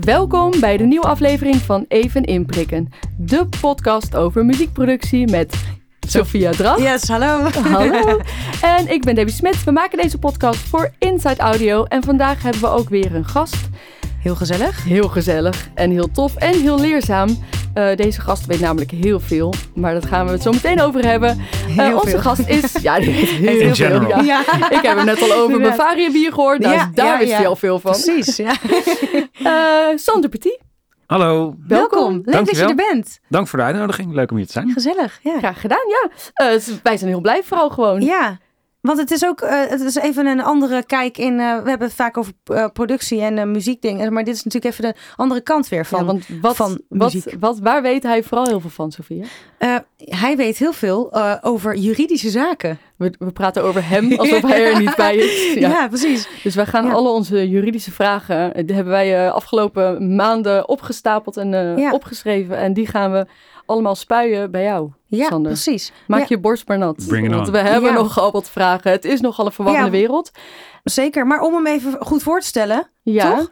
Welkom bij de nieuwe aflevering van Even Inprikken. De podcast over muziekproductie met Sophia Drach. Yes, hallo. Hallo. En ik ben Debbie Smit. We maken deze podcast voor Inside Audio. En vandaag hebben we ook weer een gast. Heel gezellig. Heel gezellig en heel tof en heel leerzaam. Uh, deze gast weet namelijk heel veel, maar dat gaan we het zo meteen over hebben. Uh, onze veel. gast is, ja, die weet heel In veel. General. Ja. Ik heb hem net al over Bavaria bier gehoord, nou, Ja, daar ja, wist ja. hij al veel van. Precies, ja. Uh, Sander Petit, Hallo, Welkom. Leuk dat je er bent. dank voor de uitnodiging. Leuk om hier te zijn. Gezellig, ja. graag gedaan, ja. Uh, wij zijn heel blij vooral gewoon. Ja, want het is ook uh, het is even een andere kijk in. Uh, we hebben het vaak over uh, productie en muziekdingen. Maar dit is natuurlijk even de andere kant weer van, Ja, want wat, van wat, muziek. wat, waar weet hij vooral heel veel van, Sofia? Uh, hij weet heel veel over juridische zaken. We, we praten over hem alsof hij er niet bij is. Ja, ja precies. Dus wij gaan Ja. alle onze juridische vragen, die hebben wij afgelopen maanden opgestapeld en opgeschreven. En die gaan we allemaal spuien bij jou, Ja, Sander. precies. Maak Ja. je borst maar nat. Bring it Want on. we hebben Ja. nogal wat vragen. Het is nogal een verwarrende Ja. wereld. Zeker. Maar om hem even goed voor te stellen. Ja. Toch?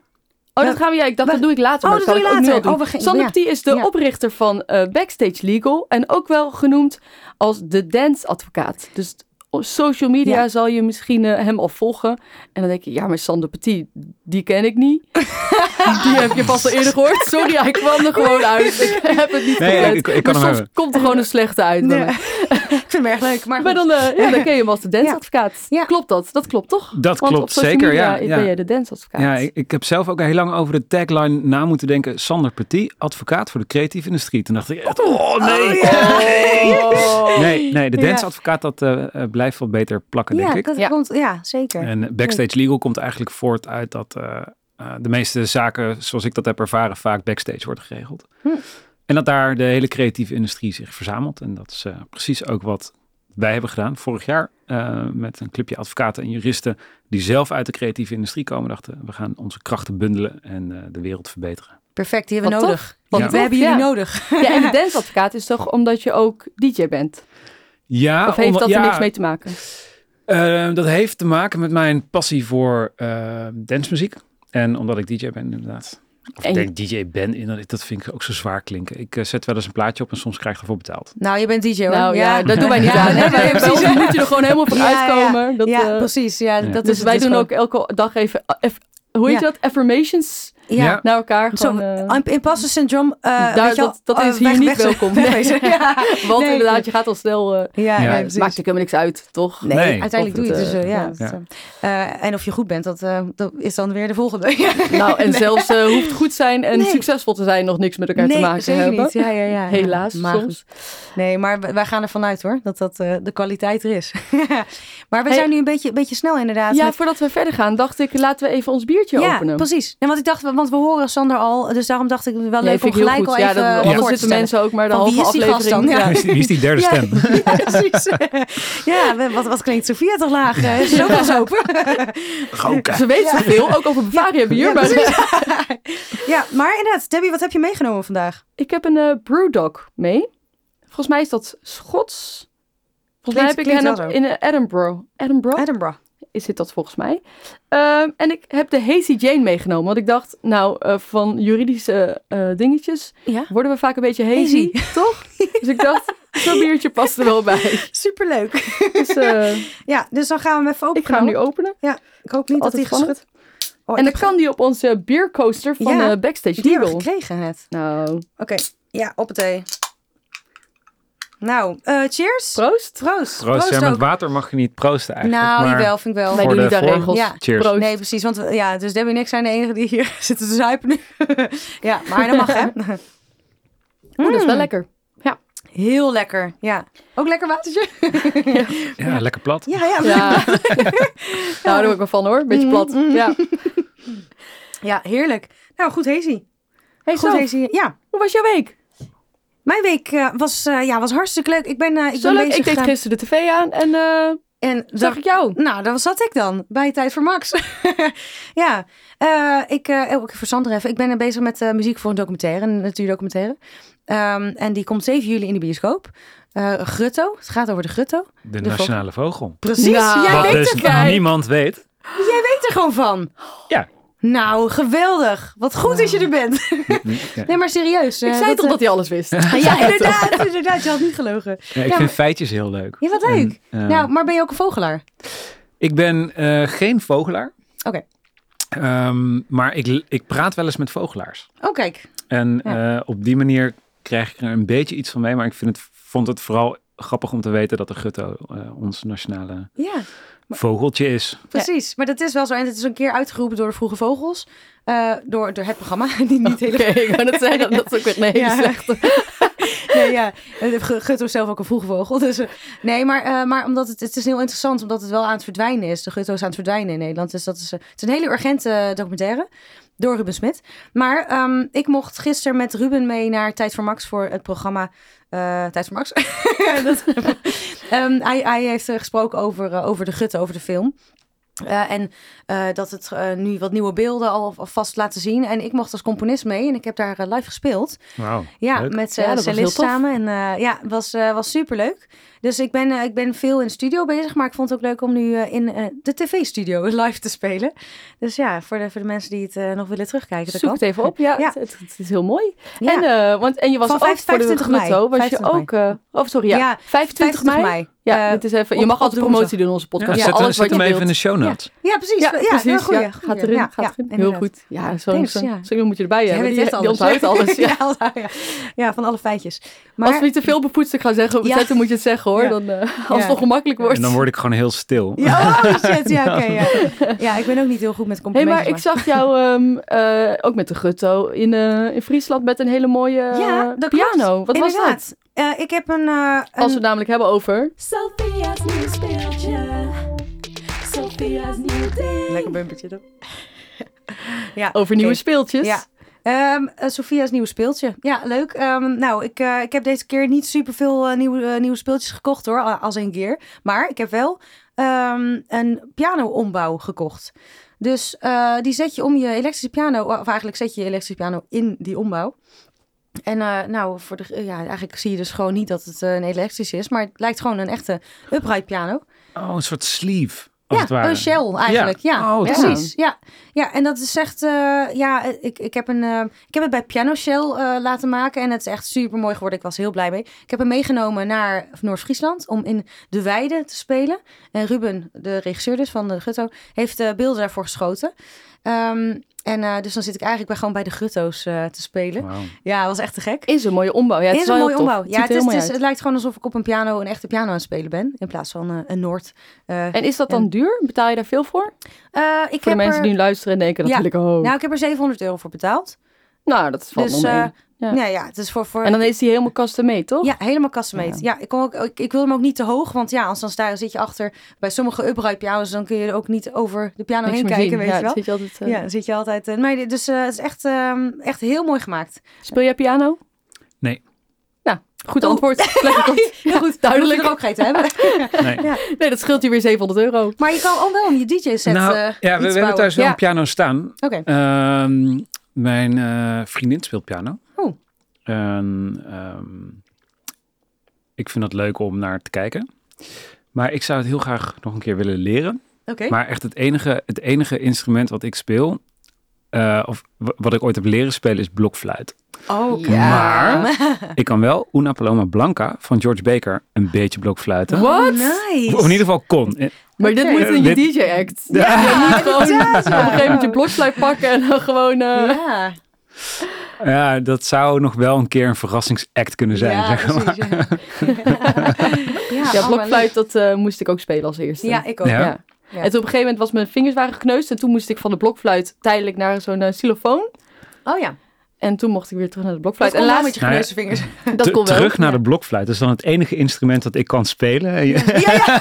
Oh, dat gaan we. Ja, ik dacht we- dat doe ik later. Oh, maar dat dat doe ik ook nu later. al doen. Oh, we gingen- Sander ja. Petit is de Ja. oprichter van eh, Backstage Legal en ook wel genoemd als de dance advocaat. Dus op social media Ja. zal je misschien eh, hem al volgen. En dan denk je, ja, maar Sander Petit, die ken ik niet. die heb je vast al eerder gehoord. Sorry, hij kwam er gewoon uit. Ik heb het niet Nee, gelet. ik- ik kan maar soms hebben. komt er gewoon een slechte uit. Nee. mij. Ik vind hem erg leuk. Maar, dan, eh, ja, dan ken je hem als de danceadvocaat. Ja. Klopt dat? Dat klopt toch? Dat Want klopt, zeker, media ja, ben je de danceadvocaat. Ja, ik, ik heb zelf ook heel lang over de tagline na moeten denken. Sander Petit, advocaat voor de creatieve industrie. Toen dacht ik echt, oh nee. Oh. Nee, nee, de Ja. danceadvocaat dat eh, eh, blijft wel beter plakken, denk ja, ik. dat Ja. komt, ja, zeker. En backstage legal komt eigenlijk voort uit dat eh, eh, de meeste zaken, zoals ik dat heb ervaren, vaak backstage worden geregeld. Hm. En dat daar de hele creatieve industrie zich verzamelt. En dat is eh, precies ook wat wij hebben gedaan vorig jaar eh, met een clubje advocaten en juristen die zelf uit de creatieve industrie komen. Dachten we gaan onze krachten bundelen en eh, de wereld verbeteren. Perfect, die hebben we nodig. tof. Ja. We hebben jullie ja. nodig. Ja, en de danceadvocaat is toch omdat je ook DJ bent? Ja, Of heeft omdat- dat er ja, niks mee te maken? eh, dat heeft te maken met mijn passie voor dancemuziek. En omdat ik DJ ben, inderdaad. Of ik je- denk DJ ben, inderdaad, dat vind ik ook zo zwaar klinken. Ik eh, zet wel eens een plaatje op en soms krijg ik ervoor betaald. Nou, je bent DJ hoor. Nou ja, dat doen wij niet Ja, aan. nee, bij precies. moet je er gewoon helemaal van Ja, ja, uitkomen. Dat, ja, eh, precies. Ja, ja. Dat dus is, wij doen gewoon- ook elke dag even, eh, eff- hoe heet Ja. je dat? Affirmations Ja. Ja. naar elkaar. Zo, Gewoon, eh, im- imposter syndroom. eh, Daar- dat- dat is hier weg- niet weg- welkom. Nee. Ja. want nee. inderdaad, je gaat al snel... eh, Ja, Ja. ja, maakt natuurlijk helemaal niks uit, toch? Nee, Nee. uiteindelijk Of doe je het, dus. ja. ja. eh, en of je goed bent, dat, eh, dat is dan weer de volgende. Ja. Nou, en zelfs eh, hoeft goed zijn en Nee. succesvol te zijn nog niks met elkaar nee, te maken zeker hebben. niet. Ja, ja, ja. Helaas Maar soms. goed. Nee, maar wij- gaan ervan uit hoor, dat dat eh, de kwaliteit er is. maar we zijn nu een beetje, beetje snel inderdaad. Ja, voordat we verder gaan, dacht ik, laten we even ons biertje ja openen. precies. En want ik dacht, want we horen Sander al, dus daarom dacht ik wel Ja, leuk om gelijk al Ja, even dat, voor anders te zitten mensen ook maar de Van wie halve is die gast aflevering. dan? Ja. Wie is wie is die derde Ja. stem? Ja, precies. ja, wat, wat klinkt Sofia toch laag? eh? Is ze ook al open? Roken. Ze weet zoveel, ook over Bavaria bier. Ja, maar ja, maar inderdaad, Debbie, wat heb je meegenomen vandaag? ik heb een eh Brewdog mee. Volgens mij is dat Schots. Volgens mij heb ik hen op, wel in eh, Edinburgh. Edinburgh Edinburgh. Is dit dat volgens mij. Ehm, en ik heb de Hazy Jane meegenomen. Want ik dacht, nou, eh, van juridische eh, dingetjes Ja. worden we vaak een beetje hazy, toch? Dus ik dacht, zo'n biertje past er wel bij. Superleuk. Dus eh, Ja, dus dan gaan we hem even openen. ik ga hem nu openen. Ik hoop niet dat hij geschud... Oh, en ik dan kan die op onze beercoaster van Ja, Backstage Die hebben we gekregen net. Nou, Oké, ja, op het thee. Nou, eh, cheers. proost. Proost. Proost, ja, met water mag je niet proosten eigenlijk. Nou, maar jawel, vind ik wel. Wij doen de niet aan regels. Ja. Cheers. Proost. Nee, precies. Want we- ja, dus Debbie en ik zijn de enigen die hier zitten te zuipen nu. ja, maar dat mag hè. Oeh, dat is wel Mm. lekker. Heel lekker. Ja. Ook lekker watertje? Ja, lekker plat. Ja, ja. Ja. nou, daar doe ik wel van hoor. Beetje Mm, plat. mm. Ja. Ja, heerlijk. Nou, goed Hazy. Hey, Goed Hazy. Ja. hoe was jouw week? Mijn week eh, was, eh, ja, was hartstikke leuk. Ik ben, eh, ik Zo ben leuk. bezig Ik deed gisteren de tv aan en eh, En zag ik jou. Nou, daar zat ik dan. Bij Tijd voor Max. ja, eh, ik, eh ook voor Sander even. Ik ben bezig met eh, muziek voor een documentaire, een natuurdocumentaire. Ehm, en die komt 7 juli in de bioscoop. Eh Grutto. Het gaat over de Grutto. De, De nationale vogel. Precies. Nou, Jij Wat weet dus kijk. niemand weet. Jij weet er gewoon van. Ja. Nou, geweldig. Wat goed dat je er bent. Nee, maar serieus. Ik eh, zei dat, toch eh, dat hij alles wist? Ja, inderdaad, inderdaad. Je had niet gelogen. Ja, ik Ja, vind maar- feitjes heel leuk. Ja, wat leuk. En, eh, nou, maar ben je ook een vogelaar? Ik ben eh, geen vogelaar. Oké. Ehm, maar ik, ik praat wel eens met vogelaars. Oh, kijk. En Ja. eh, op die manier krijg ik er een beetje iets van mee. Maar ik vind het, vond het vooral grappig om te weten dat de gutto eh, ons nationale Ja, vogeltje is. precies. Maar dat is wel zo. En het is een keer uitgeroepen door de Vroege Vogels. eh, door, door het programma. Die niet Oké, hele... ik wou net zeggen, dat is ook weer een hele Ja. slechte. nee, ja. Gutto zelf ook een vroege vogel. Dus, eh, nee, maar, eh, maar omdat het, het is heel interessant, omdat het wel aan het verdwijnen is. De Gutto is aan het verdwijnen in Nederland. Dus dat is, het is een hele urgente documentaire door Ruben Smit. Maar ehm, ik mocht gisteren met Ruben mee naar Tijd voor Max voor het programma eh, Tijd voor Max. dat, Ehm, hij, hij heeft eh, gesproken over, eh, over de Gutto, over de film. Eh, en eh, dat het nu wat nieuwe beelden al vast laten zien. En ik mocht als componist mee en ik heb daar live gespeeld. Wauw. Ja, Leuk. met uh, samen. En eh, ja, het was, eh was superleuk. Dus ik ben, eh, ik ben veel in de studio bezig. Maar ik vond het ook leuk om nu eh, in eh, de tv-studio live te spelen. Dus ja, voor de, voor de mensen die het eh, nog willen terugkijken. Zoek kan. het even op. Ja, Ja. Het, het, het is heel mooi. Ja. En, eh, want, en je was Van ook vijf- voor de 25 mei. Grutto, was je 25 ook... eh, oh, sorry, ja. Ja, 25, 25 mei. mei. Ja, dit is even, je mag op altijd promotie doen in onze podcast. Ja, Ja, zet, alles zet wat je hem even in de show notes. Ja, precies. Ja, Ja, precies. goeie, ja. goeie. Gaat erin, Ja, gaat ja, erin. Heel goed. Ja, zo'n zo, moet je erbij hebben. Die, onthoudt alles. Ja. van alle feitjes. Maar Als we niet te veel bepoetsen gaan zeggen, zetten moet je het zeggen hoor. Ja. Dan, eh, als Ja. het nog gemakkelijk wordt. En dan word ik gewoon heel stil. Ja, oh shit, ja, oké. ja. ja, ik ben ook niet heel goed met Hé, complimenten. maar ik zag jou ehm, eh, ook met de Gutto in, eh, in Friesland met een hele mooie eh, Ja, dat klopt. piano. Wat was dat? Inderdaad. Eh, ik heb een... eh, Als we het namelijk hebben over... Sophia's nieuw speeltje. Sophia's nieuw ding. Lekker bumpertje toch? ja, Over nieuwe speeltjes. Ja. Ehm eh, Sophia's nieuwe speeltje. Ja, leuk. Ehm, nou, ik, eh, ik heb deze keer niet superveel eh nieuwe, eh, nieuwe speeltjes gekocht hoor, als een keer. Maar ik heb wel ehm, een piano-ombouw gekocht. Dus die zet je om je elektrische piano, of eigenlijk zet je je elektrische piano in die ombouw. En nou, voor de, ja, eigenlijk zie je dus gewoon niet dat het een elektrisch is, maar het lijkt gewoon een echte upright piano. Oh, een soort sleeve, Ja, een shell eigenlijk. Ja, Oh, precies. Ja. ja, en dat is echt... eh, ja, ik, ik, heb een, eh, ik heb het bij Piano Shell eh, laten maken en het is echt super mooi geworden. Ik was heel blij mee. Ik heb hem meegenomen naar Noord-Friesland om in de weide te spelen. En Ruben, de regisseur dus van de Gutto, heeft eh, beelden daarvoor geschoten. Ehm, en eh, dus dan zit ik eigenlijk bij, gewoon bij de Gutto's eh, te spelen. Ja, dat was echt te gek. Is een mooie ombouw. Ja, het is, een mooie tof. ombouw. Het Ja, het, is, het, is- lijkt gewoon alsof ik op een piano een echte piano aan het spelen ben. In plaats van eh, een Noord. En is dat dan duur? Betaal je daar veel voor? eh, ik Voor de mensen er, die nu luisteren en denken, dat Ja. wil ik ook. Nou, ik heb er 700 euro voor betaald. Nou, dat valt Dus, eh, Ja. Ja, ja, het is voor... voor En dan is die helemaal custom made, toch? Ja, helemaal custom-made. Ja, ik, kon ook, ik, ik wil hem ook niet te hoog, want ja, als dan sta, zit je achter bij sommige upright piano's, dan kun je er ook niet over de piano Niks heen kijken, zien. weet ja, je wel. Zit je altijd, eh, Ja, dan zit je altijd. eh, maar dus eh, het is echt, ehm, echt heel mooi gemaakt. Speel jij piano? Nee. Nou, goed Oh. antwoord. Kort. Heel goed, duidelijk. er ook geen te hebben. Nee. Nee, dat scheelt je weer 700 euro. maar je kan ook wel om je DJ-set nou, eh ja, we, we hebben thuis wel Ja. een piano staan. Oké. Ehm, mijn eh, vriendin speelt piano. Oh. En, ehm, ik vind dat leuk om naar te kijken. Maar ik zou het heel graag nog een keer willen leren. Oké. Maar echt het enige, het enige instrument wat ik speel, eh, of wat ik ooit heb leren spelen, is blokfluit. Oh, Maar ik kan wel Una Paloma Blanca van George Baker een beetje blokfluiten. Wat? nice. Of in ieder geval kon. Eh, Maar dit moet in je Dit- DJ-act. Ja. Je moet gewoon op een gegeven moment je blokfluit pakken en dan gewoon... eh, Ja, Ja, dat zou nog wel een keer een verrassingsact kunnen zijn. ja, zeg maar. precies. Ja, ja, Ja, oh, blokfluit, dat moest ik ook spelen als eerste. Ja, ik ook. Ja. Ja. Ja. En toen op een gegeven moment was mijn vingers waren gekneusd. En toen moest ik van de blokfluit tijdelijk naar zo'n eh, xylofoon. Oh ja. En toen mocht ik weer terug naar de blokfluit. en laatst, met je gekneusde vingers. dat kon wel. terug naar ja. de blokfluit. Dat is dan het enige instrument dat ik kan spelen. En je- Ja, ja.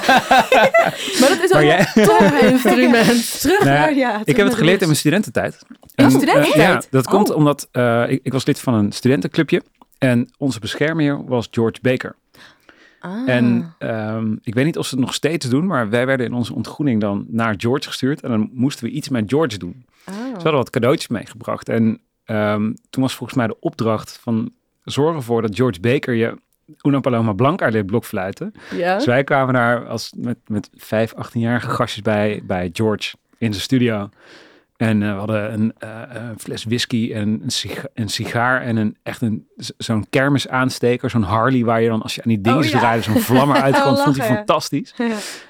Maar dat is ook een tof instrument. Terug Nou ja, naar, ja. ik heb het geleerd in mijn studententijd. In En, studententijd? eh, ja, dat komt Oh. omdat eh, ik, ik was lid van een studentenclubje. En onze beschermheer was George Baker. Ah. En ehm, ik weet niet of ze het nog steeds doen, maar wij werden in onze ontgroening dan naar George gestuurd. En dan moesten we iets met George doen. Oh. Ze hadden wat cadeautjes meegebracht. En ehm, toen was volgens mij de opdracht van zorg ervoor dat George Baker je Una Paloma Blanca leert blokfluiten. Ja. Dus wij kwamen daar als met, met vijf, 18-jarige gastjes bij, bij George in zijn studio. En eh, we hadden een, eh, een fles whisky en een, siga- een sigaar en een, echt een, zo'n kermisaansteker, zo'n Harley, waar je dan als je aan die dingen Oh, ja. zo'n vlam eruit Oh, vond hij fantastisch.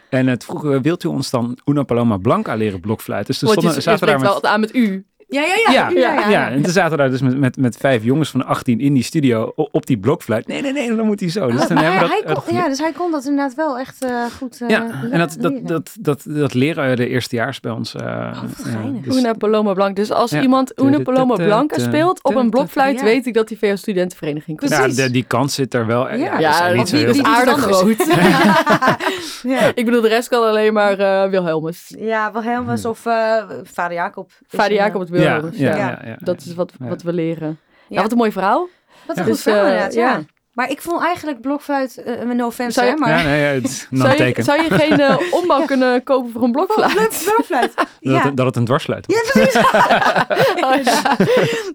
En het vroeg, eh, wilt u ons dan Una Paloma Blanca leren blokfluiten? Dus je, stonden, zaten we daar met... aan met u. Ja, ja, ja. Ja, ja, ja, ja. en toen zaten we daar dus met, met, met vijf jongens van 18 in die studio op die blokfluit. Nee, nee, nee, dan moet hij zo. Dus Oh, maar hebben hij, we hij dat, kon, ja, dus hij kon dat inderdaad wel echt eh, goed eh, ja, en dat, dat, leren. dat, dat, dat leren de eerstejaars bij ons. eh, Oh, dus- Una Paloma Blanca. Dus als Ja. iemand Una Paloma Blanca speelt op een blokfluit, weet ik dat hij via een studentenvereniging komt. Ja, de- die kans zit er wel. Ja, Ja, dat is niet dat zo is veel. aardig groot. ja. ik bedoel, de rest kan alleen maar eh Wilhelmus. ja, Wilhelmus of eh, vader Jacob. Vader Jacob het Wilhelmus. Ja, Ja, ja, ja, Dat is wat, wat we leren. Ja. Ja. wat een mooi verhaal. Wat een Ja. goed Dus, verhaal inderdaad, ja. ja. Maar ik vond eigenlijk blokfluit, eh no offense Zou je- hè, maar... Ja, nee, ja, het is een Zou je, zou je geen ombouw kunnen kopen voor een blokfluit? blokfluit. dat, ja. dat het een dwarsluit. Ja, precies. Oh, ja.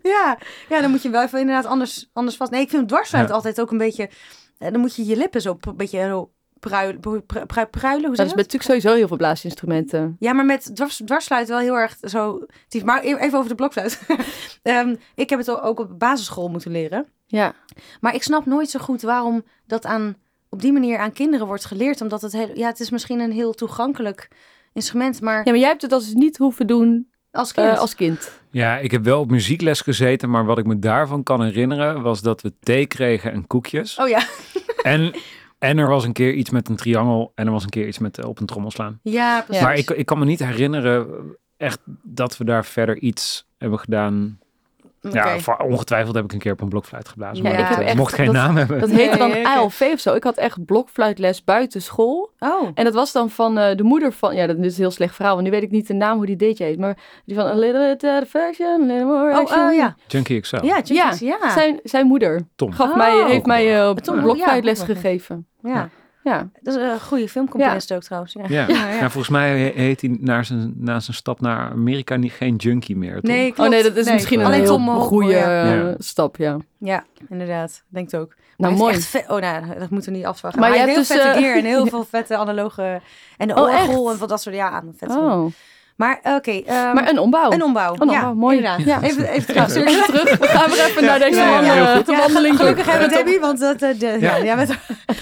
ja. ja, dan moet je wel even inderdaad anders, anders vast. Nee, ik vind dwarsfluit Ja. altijd ook een beetje... dan moet je je lippen zo een beetje pruilen. Pru, pru, pru- pruilen hoe Dat is natuurlijk sowieso heel veel blaasinstrumenten. Ja, maar met dwars, dwarsfluit wel heel erg zo... tief. Maar e- even over de blokfluit. Ehm, ik heb het ook op basisschool moeten leren. Ja. Maar ik snap nooit zo goed waarom dat aan, op die manier aan kinderen wordt geleerd. Omdat het heel... Ja, het is misschien een heel toegankelijk instrument. Maar ja, maar jij hebt het dus niet hoeven doen als kind... eh, als kind. Ja, ik heb wel op muziekles gezeten, maar wat ik me daarvan kan herinneren was dat we thee kregen en koekjes. Oh ja. En, en er was een keer iets met een triangel en er was een keer iets met eh, op een trommel slaan. Ja, precies. Maar ik, ik kan me niet herinneren echt dat we daar verder iets hebben gedaan. Ja, ongetwijfeld heb ik een keer op een blokfluit geblazen. Ja, maar ik heb eh, echt- mocht geen dat- naam hebben. Dat heette dan Nee. ALV of zo. Ik had echt blokfluitles buiten school. Oh. En dat was dan van eh, de moeder van... Ja, dat is een heel slecht verhaal. Want nu weet ik niet de naam hoe die DJ heet. Maar die van... A little bit of affection, a little more Oh, action. oh ja. Junkie XL. Ja, Ja, Jinkies, ja. Zijn, zijn moeder Tom. gaf Oh. mij, heeft mij Tom, ja, blokfluitles gegeven. ja. Ja. Dat is een goede filmcomponist ook trouwens. Ja. Ja. Ja, Ja, ja. volgens mij he- heet hij na zijn, na zijn stap naar Amerika niet geen junkie meer. Nee, Oh nee, dat is Nee, misschien een alleen heel goede ja. eh, stap, ja. Ja, inderdaad. Denk het ook. Nou, Maar mooi. het is echt vet- Oh, nou, dat moeten we niet afvragen. Maar Maar, je hij heeft hebt heel dus, vette gear en heel veel vette analoge... En de Oh, orgel echt? en wat dat soort... Ja, vet. Oh. Maar oké. ehm, Maar een ombouw. een ombouw. Een ja, ombouw, mooi. Inderdaad. Ja. Even, even Ja, terug. even terug. We gaan weer even naar deze Ja, man, ja, heel eh, de Ja, wandeling. Gelukkig hebben we Debbie, want dat, eh, de, ja. Ja. jij bent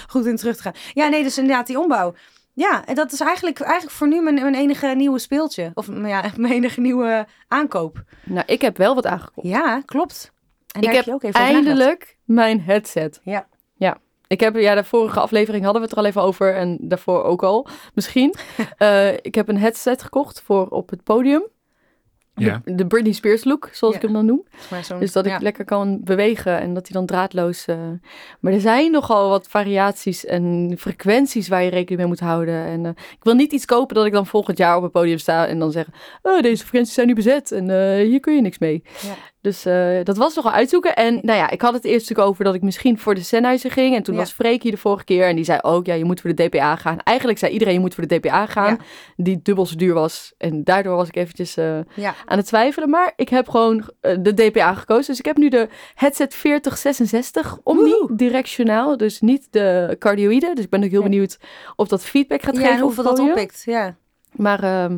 goed in terug te gaan. Ja, nee, dus inderdaad die ombouw. Ja, en dat is eigenlijk, eigenlijk voor nu mijn, mijn enige nieuwe speeltje. Of ja, mijn enige nieuwe aankoop. Nou, ik heb wel wat aangekocht. Ja, klopt. En Ik daar heb je ook even. Eindelijk mijn headset. Ja. Ik heb, ja, de vorige aflevering hadden we het er al even over en daarvoor ook al, misschien. Eh, ik heb een headset gekocht voor op het podium. Ja. De, de Britney Spears look, zoals Ja. ik hem dan noem. Dus dat ik ja. lekker kan bewegen en dat hij dan draadloos... eh, Maar er zijn nogal wat variaties en frequenties waar je rekening mee moet houden. En eh, ik wil niet iets kopen dat ik dan volgend jaar op het podium sta en dan zeg... Oh, deze frequenties zijn nu bezet en hier kun je niks mee. Dus eh, dat was nogal uitzoeken. En nou ja, ik had het eerst natuurlijk over dat ik misschien voor de Sennhuizen ging. En toen Ja. was Freek hier de vorige keer en die zei ook... Ja, je moet voor de DPA gaan. Eigenlijk zei iedereen, je moet voor de DPA gaan. Ja. Die dubbel zo duur was. En daardoor was ik eventjes... eh, Ja. aan het twijfelen. Maar ik heb gewoon eh, de DPA gekozen. Dus ik heb nu de headset 4066 omnidirectionaal. Dus niet de cardioïde. Dus ik ben ook heel benieuwd of dat feedback gaat geven en op hoeveel dat oppikt. Ja. Maar ehm,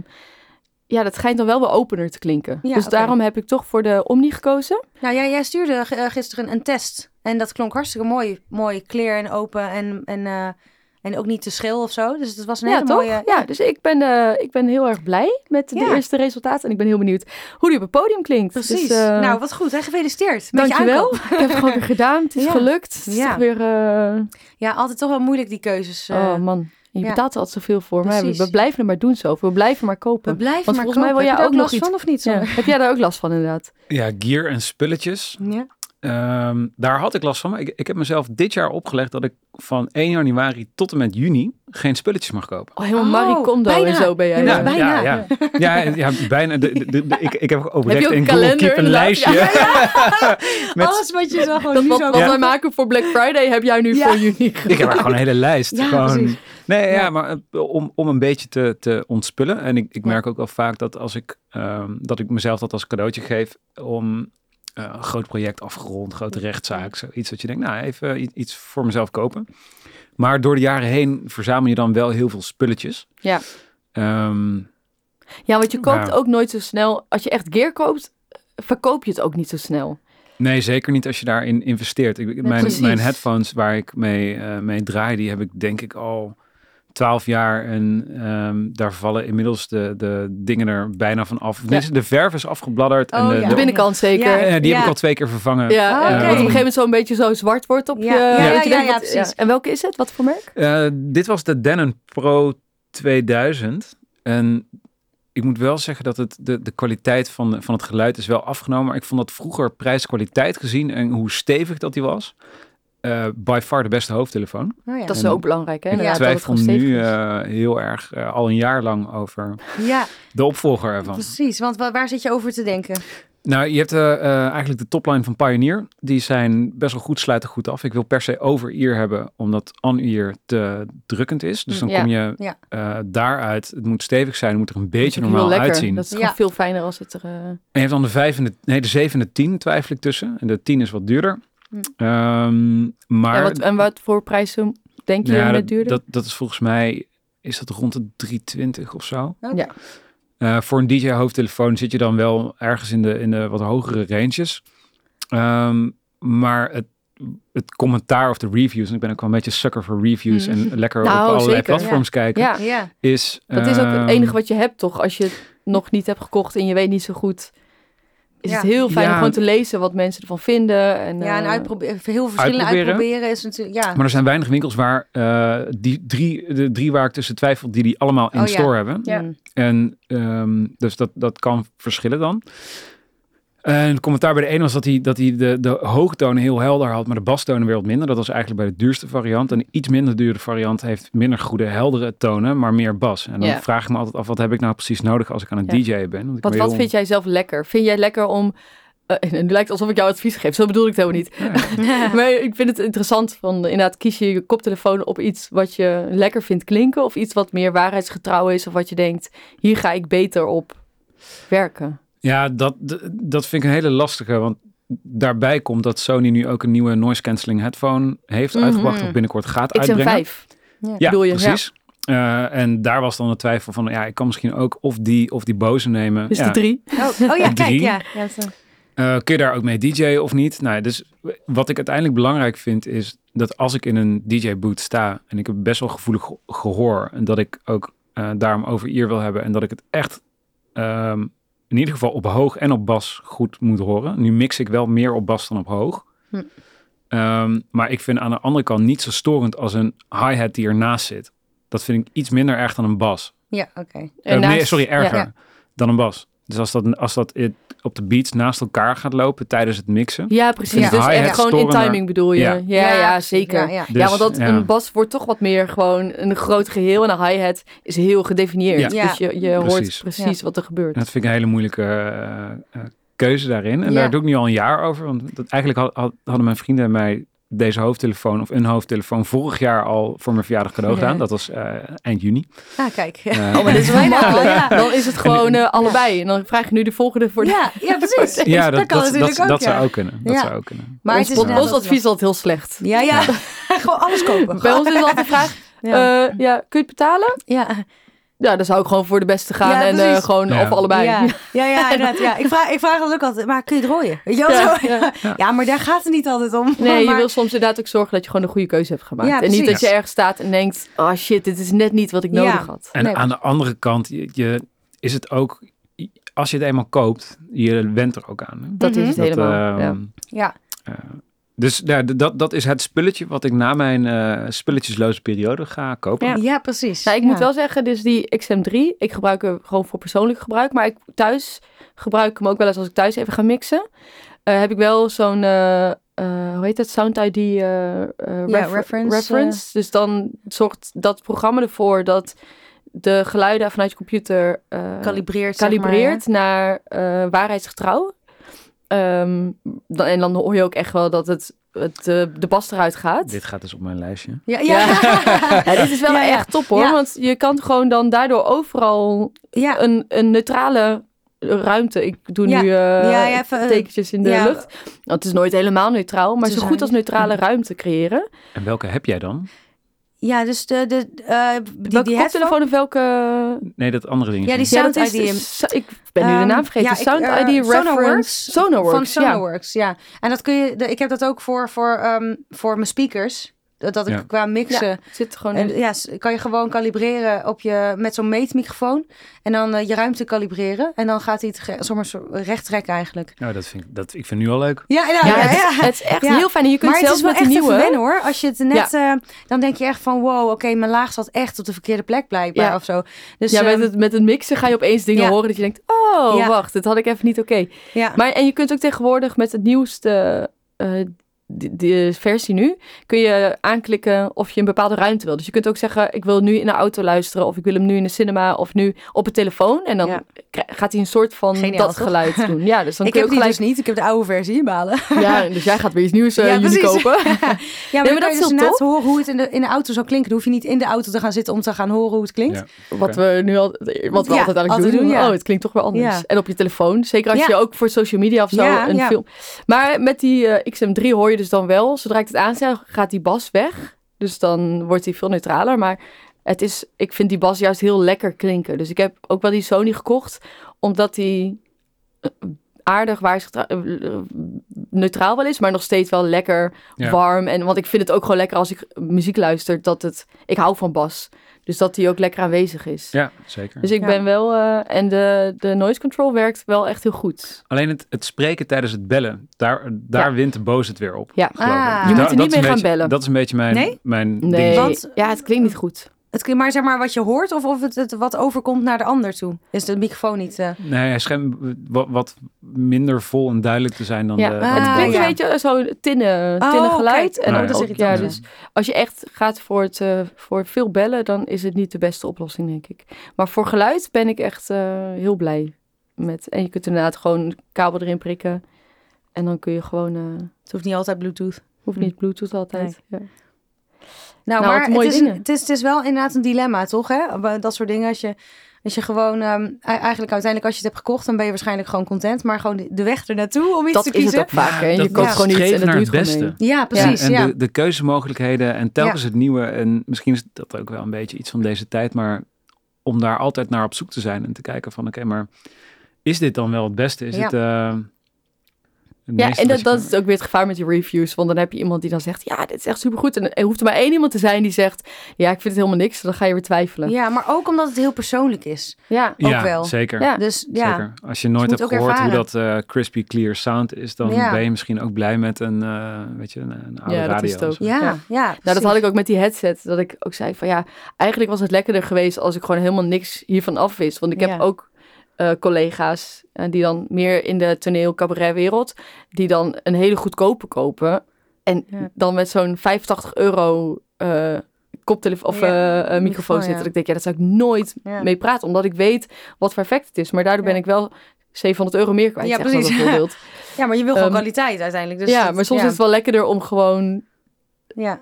ja, dat schijnt dan wel weer opener te klinken. Ja, dus daarom heb ik toch voor de Omni gekozen. Nou, jij, jij stuurde eh, gisteren een test. En dat klonk hartstikke mooi. Mooi, clear en open. En, en, eh, en ook niet te schil of zo. Dus het was een ja, hele toch? mooie... Ja, dus ik ben, eh, ik ben heel erg blij met de Ja. eerste resultaten. En ik ben heel benieuwd hoe die op het podium klinkt. Precies. Dus, nou, wat goed. Hè? Gefeliciteerd. Dankjewel. aankoop. Ik heb het gewoon weer gedaan. Het is Ja. gelukt. Het is Ja. toch weer... Ja, altijd toch wel moeilijk die keuzes. Oh man, je ja. betaalt er altijd zoveel voor. Maar we, blijven er maar doen zo. We blijven maar we kopen. blijven Want maar volgens mij wil jij Heb je ook last van of niet? Ja. Heb jij daar ook last van inderdaad? Ja, gear en spulletjes. Ja. Ehm, daar had ik last van. Maar ik, ik heb mezelf dit jaar opgelegd dat ik van 1 januari tot en met juni geen spulletjes mag kopen. Oh, helemaal Oh, Marie Kondo bijna. en zo ben jij. Ja, dan. bijna. Ja, ja. ja, ja, bijna. De, de, de- de- ik, ik heb ook een in Google kalender Keep een lijstje. Met, Alles wat je zag gewoon Dat nu wat, zo... wat Ja. wij maken voor Black Friday heb jij nu Ja. voor juni ik heb er gewoon een hele lijst. Ja, gewoon, precies. Nee, ja, maar eh, om, om een beetje te, te ontspullen. En ik, ik merk ook wel vaak dat als ik, ehm, dat ik mezelf dat als cadeautje geef om eh, een groot project afgerond, grote rechtszaak, zoiets dat je denkt, nou even iets voor mezelf kopen. Maar door de jaren heen verzamel je dan wel heel veel spulletjes. Ja. Ehm, Ja, want je koopt Ja. ook nooit zo snel. Als je echt gear koopt, verkoop je het ook niet zo snel. Nee, zeker niet als je daarin investeert. Ik, mijn, precies. mijn headphones waar ik mee, eh, mee draai, die heb ik denk ik al twaalf jaar. En ehm, daar vallen inmiddels de, de dingen er bijna van af. Tenminste, De verf is afgebladderd. en Oh, de, ja. Binnenkant zeker. Ja. Ja, die heb Ja. ik al twee keer vervangen. ja, Ah, wat op een gegeven moment zo'n beetje zo zwart wordt op Ja. je... Ja, ja, ja, precies. En welke is het? Wat voor merk? Eh, dit was de Denon Pro 2000. En ik moet wel zeggen dat het, de, de kwaliteit van, van het geluid is wel afgenomen. Maar ik vond dat vroeger prijs-kwaliteit gezien en hoe stevig dat die was. Eh by far de beste hoofdtelefoon. Oh, ja. Dat is En- ook belangrijk, hè? Ja, ik het twijfel nu eh, heel erg eh, al een jaar lang over ja, de opvolger ervan. precies. Want wa- waar zit je over te denken? Nou, je hebt eigenlijk de topline van Pioneer. Die zijn best wel goed, sluiten goed af. Ik wil per se over-ear hebben, omdat on-ear te drukkend is. Dus Hm, dan ja. kom je Ja. eh, daaruit. Het moet stevig zijn, het moet er een beetje normaal uitzien. Dat is Ja. gewoon veel fijner als het er... eh, En je hebt dan de vijf en de, nee, de zeven en de tien twijfel ik tussen. En de tien is wat duurder. Hm. Ehm, maar ja, wat, en wat voor prijzen denk je ja, dat, duurder? dat, dat is volgens mij is dat rond de 320 of zo. Ja. Eh, voor een DJ hoofdtelefoon zit je dan wel ergens in de, in de wat hogere ranges. Ehm, maar het, het commentaar of de reviews, en ik ben ook wel een beetje sucker voor reviews Mm. en lekker Nou, op allerlei zeker, platforms kijken, ja, Ja, is... dat is ook het ehm, enige wat je hebt, toch? Als je het nog niet hebt gekocht en je weet niet zo goed... Is Ja. het heel fijn Ja. om gewoon te lezen wat mensen ervan vinden. En, ja en eh, uitproberen, heel veel verschillende Uitproberen. uitproberen is natuurlijk, ja. Maar er zijn weinig winkels waar eh, die drie, de drie waar ik tussen twijfel, die die allemaal in Oh, ja. store hebben. Ja. Mm. En ehm, dus dat, dat kan verschillen dan. En het commentaar bij de ene was dat hij, dat hij de, de hoogtonen heel helder had, maar de bastonen weer wat minder. Dat was eigenlijk bij de duurste variant. En de iets minder dure variant heeft minder goede, heldere tonen, maar meer bas. En dan Ja. vraag ik me altijd af, wat heb ik nou precies nodig als ik aan het Ja. DJ'en ben? Want Wat, wat heel- vind jij zelf lekker? Vind jij lekker om... eh, en nu lijkt het alsof ik jou advies geef. Zo bedoel ik het helemaal niet. Maar ik vind het interessant van inderdaad kies je je koptelefoon op iets wat je lekker vindt klinken of iets wat meer waarheidsgetrouw is of wat je denkt hier ga ik beter op werken. Ja, dat, dat vind ik een hele lastige, want daarbij komt dat Sony nu ook een nieuwe noise cancelling headphone heeft Mhm. uitgebracht of binnenkort gaat uitbrengen. XM5. Ja. Ja, bedoel je, precies. Eh, en daar was dan de twijfel van, ja, ik kan misschien ook of die of die boze nemen. Dus ja. de drie. Oh, oh ja, kijk, Drie. ja. ja eh, kun je daar ook mee DJ'en of niet? Nou, dus wat ik uiteindelijk belangrijk vind is dat als ik in een DJ-boot sta en ik heb best wel gevoelig ge- gehoor en dat ik ook eh, daarom over ear wil hebben en dat ik het echt ehm, in ieder geval op hoog en op bas goed moet horen. Nu mix ik wel meer op bas dan op hoog. Hm. Ehm, maar ik vind aan de andere kant niet zo storend als een hi-hat die ernaast zit. Dat vind ik iets minder erg dan een bas. ja, oké. Eh, nee, sorry, erger Ja. dan een bas. Dus als dat, als dat op de beats naast elkaar gaat lopen tijdens het mixen. Ja, precies. Ja. Dus echt gewoon in timing bedoel je. Ja, Ja. ja, zeker. Ja, Ja, ja. Dus, want dat, ja. een bas wordt toch wat meer gewoon een groot geheel en een hi-hat is heel gedefinieerd. Ja. Dus je, je hoort Precies. wat er gebeurt. En dat vind ik een hele moeilijke eh, eh, keuze daarin. En Ja. daar doe ik nu al een jaar over. Want dat, eigenlijk had, had- hadden mijn vrienden en mij deze hoofdtelefoon of een hoofdtelefoon vorig jaar al voor mijn verjaardag cadeau Ja. gedaan. Dat was eh, eind juni. Ah, kijk. Eh, Oh, maar dit is wel makkelijk. ja. Dan is het gewoon eh, allebei. En dan vraag je nu de volgende voor de... Ja, ja, precies. ja, dat dat, kan dat, natuurlijk dat, ook, dat ja. zou ook kunnen. Dat Ja. zou ook kunnen. Maar ons, het is ons advies is altijd heel slecht. Ja, ja. Gewoon alles kopen. Bij ons is altijd de vraag, Ja. eh, ja, kun je het betalen? ja. Ja, dan zou ik gewoon voor de beste gaan Ja, en eh, gewoon Ja. of allebei. Ja, ja, ja, inderdaad. Ja. Ik, vraag, ik vraag dat ook altijd, maar kun je het rooien? Weet je wel Ja, zo? ja. Ja. maar daar gaat het niet altijd om. Nee, je wil soms inderdaad ook zorgen dat je gewoon een goede keuze hebt gemaakt. Ja, en niet dat je ergens staat en denkt, oh shit, dit is net niet wat ik Ja. nodig had. En Nee, aan de andere kant, je, je- is het ook, als je het eenmaal koopt, je went er ook aan. hè? Dat is het Dat, helemaal. ja. ehm, Ja, eh, dus ja, dat, dat is het spulletje wat ik na mijn eh, spulletjesloze periode ga kopen. Ja. ja. precies. Nou, ik Ja. moet wel zeggen, dus die XM3, ik gebruik hem gewoon voor persoonlijk gebruik. Maar ik thuis gebruik ik hem ook wel eens als ik thuis even ga mixen. Eh, heb ik wel zo'n, eh, eh, hoe heet dat, Sound ID eh, eh, Ja, refer- reference, reference. Dus dan zorgt dat programma ervoor dat de geluiden vanuit je computer eh, Kalibreert, zeg maar, kalibreert naar eh, waarheidsgetrouw. Ehm, dan, en dan hoor je ook echt wel dat het, het eh, de bas eruit gaat. Dit gaat dus op mijn lijstje. Ja, ja. Ja, dit is wel Ja, ja. echt top hoor. Ja. Want je kan gewoon dan daardoor overal ja. een, een neutrale ruimte. Ik doe Ja. nu eh, Ja, ja, even, eh, tekentjes in de ja. lucht. Want het is nooit helemaal neutraal, maar zo goed als neutrale ruimte creëren. En welke heb jij dan? Ja, dus de, de, eh die, welke die koptelefoon of welke... Nee, dat andere ding. Ja, die Sound ID. is- ik ben nu de Ehm, naam vergeten. ja, ik, Sound eh, ID. Reference. Sonarworks, Van ja. Sonarworks, ja. En dat kun je, de, ik heb dat ook voor, voor, ehm, voor mijn speakers. Dat, dat ik Ja. qua mixen. Ja, het zit gewoon En ja, kan je gewoon kalibreren op je, met zo'n meetmicrofoon. En dan eh, je ruimte kalibreren. En dan gaat hij het zo recht trekken eigenlijk. Nou, dat vind ik, dat, ik vind nu al leuk. Ja, ja, Ja, ja. het, is, ja. het is echt Ja. heel fijn. En je kunt Maar het zelfs is wel met echt nieuwe... even wennen hoor. Als je het net, eh, dan denk je echt van wow, oké, mijn laag zat echt op de verkeerde plek blijkbaar Ja. of zo. Dus ja, met ehm, het, met het mixen ga je opeens dingen Ja. horen dat je denkt... Oh, Ja. wacht, dit had ik even niet oké. ja. Maar en je kunt ook tegenwoordig met het nieuwste eh, de, de versie nu, kun je aanklikken of je een bepaalde ruimte wil. Dus je kunt ook zeggen, ik wil nu in de auto luisteren of ik wil hem nu in de cinema of nu op een telefoon. En dan Ja. gaat hij een soort van Geniaal, dat toch? geluid doen. Ja, dus dan ik kun je heb ook die gelijk... dus niet. Ik heb de oude versie inbalen. Ja, dus jij gaat weer iets nieuws eh Ja, kopen. Ja, maar, maar dan dat kan je is dus horen hoe het in de, in de auto zou klinken. Dan hoef je niet in de auto te gaan zitten om te gaan horen hoe het klinkt. Ja. Wat we nu al, wat we Ja, altijd eigenlijk altijd doen. doen, ja. Oh, het klinkt toch wel anders. Ja. En op je telefoon, zeker als Ja. je ook voor social media of zo Ja, een ja. film. Maar met die eh, XM3 hoor je dus dan wel, zodra ik het aanzet, gaat die bas weg. Dus dan wordt hij veel neutraler. Maar het is, ik vind die bas juist heel lekker klinken. Dus ik heb ook wel die Sony gekocht, omdat die eh, aardig waar neutraal wel is, maar nog steeds wel lekker Ja. warm. En want ik vind het ook gewoon lekker als ik muziek luister, dat het, ik hou van bas. Dus dat die ook lekker aanwezig is. Ja, zeker. Dus ik Ja. ben wel, eh, en de, de noise control werkt wel echt heel goed. Alleen het, het spreken tijdens het bellen, daar, daar Ja. wint de boos het weer op. Ja. Ah. Je moet er dat niet is een mee gaan beetje- bellen. Dat is een beetje mijn, Nee? mijn Nee, ding. Want- ja, het klinkt niet goed. Het maar zeg maar wat je hoort of of het, het wat overkomt naar de ander toe. Is de microfoon niet... eh, Nee, hij schijnt wat, wat minder vol en duidelijk te zijn dan Ja, de... Ah, het klinkt een beetje zo tinnen, Oh, tinnen geluid. En irritant, ja, dus als je echt gaat voor, het, eh, voor veel bellen, dan is het niet de beste oplossing, denk ik. Maar voor geluid ben ik echt eh, heel blij met. En je kunt inderdaad gewoon een kabel erin prikken. En dan kun je gewoon, eh het hoeft niet altijd Bluetooth. hoeft niet Bluetooth altijd. Ja. Nou, Nou, maar wat het mooie is, dingen. het, is, het is wel inderdaad een dilemma, toch? Hè? Dat soort dingen. Als je, als je gewoon... ehm, eigenlijk uiteindelijk als je het hebt gekocht... dan ben je waarschijnlijk gewoon content. Maar gewoon de, weg ernaartoe om iets Dat te is het kiezen. ook vaak. hè. En dat- je koopt ja. gewoon iets en dat het beste. Ja, precies. en Ja, de, de keuzemogelijkheden en telkens het nieuwe. En misschien is dat ook wel een beetje iets van deze tijd. Maar om daar altijd naar op zoek te zijn en te kijken van... Oké, maar is dit dan wel het beste? Is Ja. het... eh, het Ja, en dat, dat is ook weer het gevaar met die reviews. Want dan heb je iemand die dan zegt, ja, dit is echt supergoed. En er hoeft er maar één iemand te zijn die zegt, ja, ik vind het helemaal niks. Dan ga je weer twijfelen. ja, maar ook omdat het heel persoonlijk is. Ja, ook ja, wel. zeker. Ja. Dus ja, Zeker. Als je nooit hebt gehoord hoe dat eh, crispy clear sound is, dan Ja. ben je misschien ook blij met een, eh, weet je, een, een oude Ja, dat radio. is het ook. ja, Ja. ja. Nou, dat had ik ook met die headset. Dat ik ook zei van ja, eigenlijk was het lekkerder geweest als ik gewoon helemaal niks hiervan af wist. Want ik heb Ja. ook eh, collega's eh, die dan meer in de toneel cabaret wereld, die dan een hele goedkope kopen. En Ja. dan met zo'n 85 euro eh koptelefoon of Ja, microfoon zitten. ja. Dat ik denk, ja, dat zou ik nooit mee praten. Omdat ik weet wat voor effect het is. Maar daardoor ben ik wel 700 euro meer kwijt. Ja, precies. bijvoorbeeld. Ja, maar je wil gewoon Ehm, kwaliteit uiteindelijk. Dus ja, dat- maar soms is het wel lekkerder om gewoon Ja.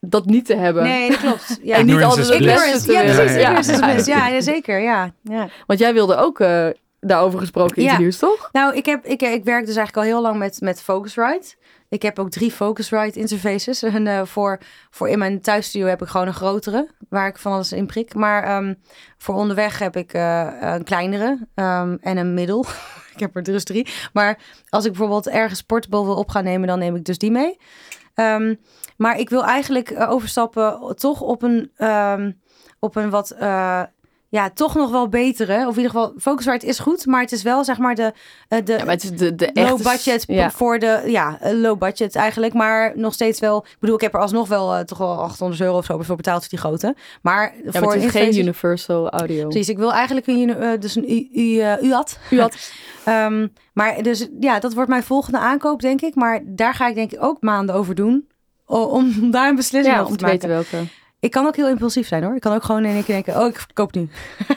Dat niet te hebben. Nee, dat klopt. Ja. En niet altijd het beste te ja, precies. Ja, ja. Ignorance is bliss. Ja, ja, zeker. Ja, ja. Want jij wilde ook eh, daarover gesproken in Ja. het nieuws, toch? Nou, ik, heb, ik, ik werk dus eigenlijk al heel lang met, met Focusrite. Ik heb ook drie Focusrite interfaces. En eh, voor, voor in mijn thuisstudio heb ik gewoon een grotere, waar ik van alles in prik. Maar ehm, voor onderweg heb ik eh, een kleinere ehm, en een middel. ik heb er dus drie. Maar als ik bijvoorbeeld ergens portable wil op gaan nemen, dan neem ik dus die mee. Ehm, maar ik wil eigenlijk eh, overstappen toch op een, ehm, op een wat... eh, ja, toch nog wel betere. Of in ieder geval, Focusrite is goed, maar het is wel zeg maar de, eh, de Ja, maar het is de, de echte... low budget Ja. voor de ja eh, low budget eigenlijk maar nog steeds wel ik bedoel ik heb er alsnog wel eh, toch wel 800 euro of zo voor betaald voor die grote maar Ja, voor maar het is geen universal audio. precies ik wil eigenlijk een eh, dus een U- U- UAT U had... Ehm, maar dus ja dat wordt mijn volgende aankoop denk ik maar daar ga ik denk ik ook maanden over doen om daar een beslissing Ja, over om te maken weten welke. Ik kan ook heel impulsief zijn hoor. Ik kan ook gewoon in één keer denken, oh, ik koop nu.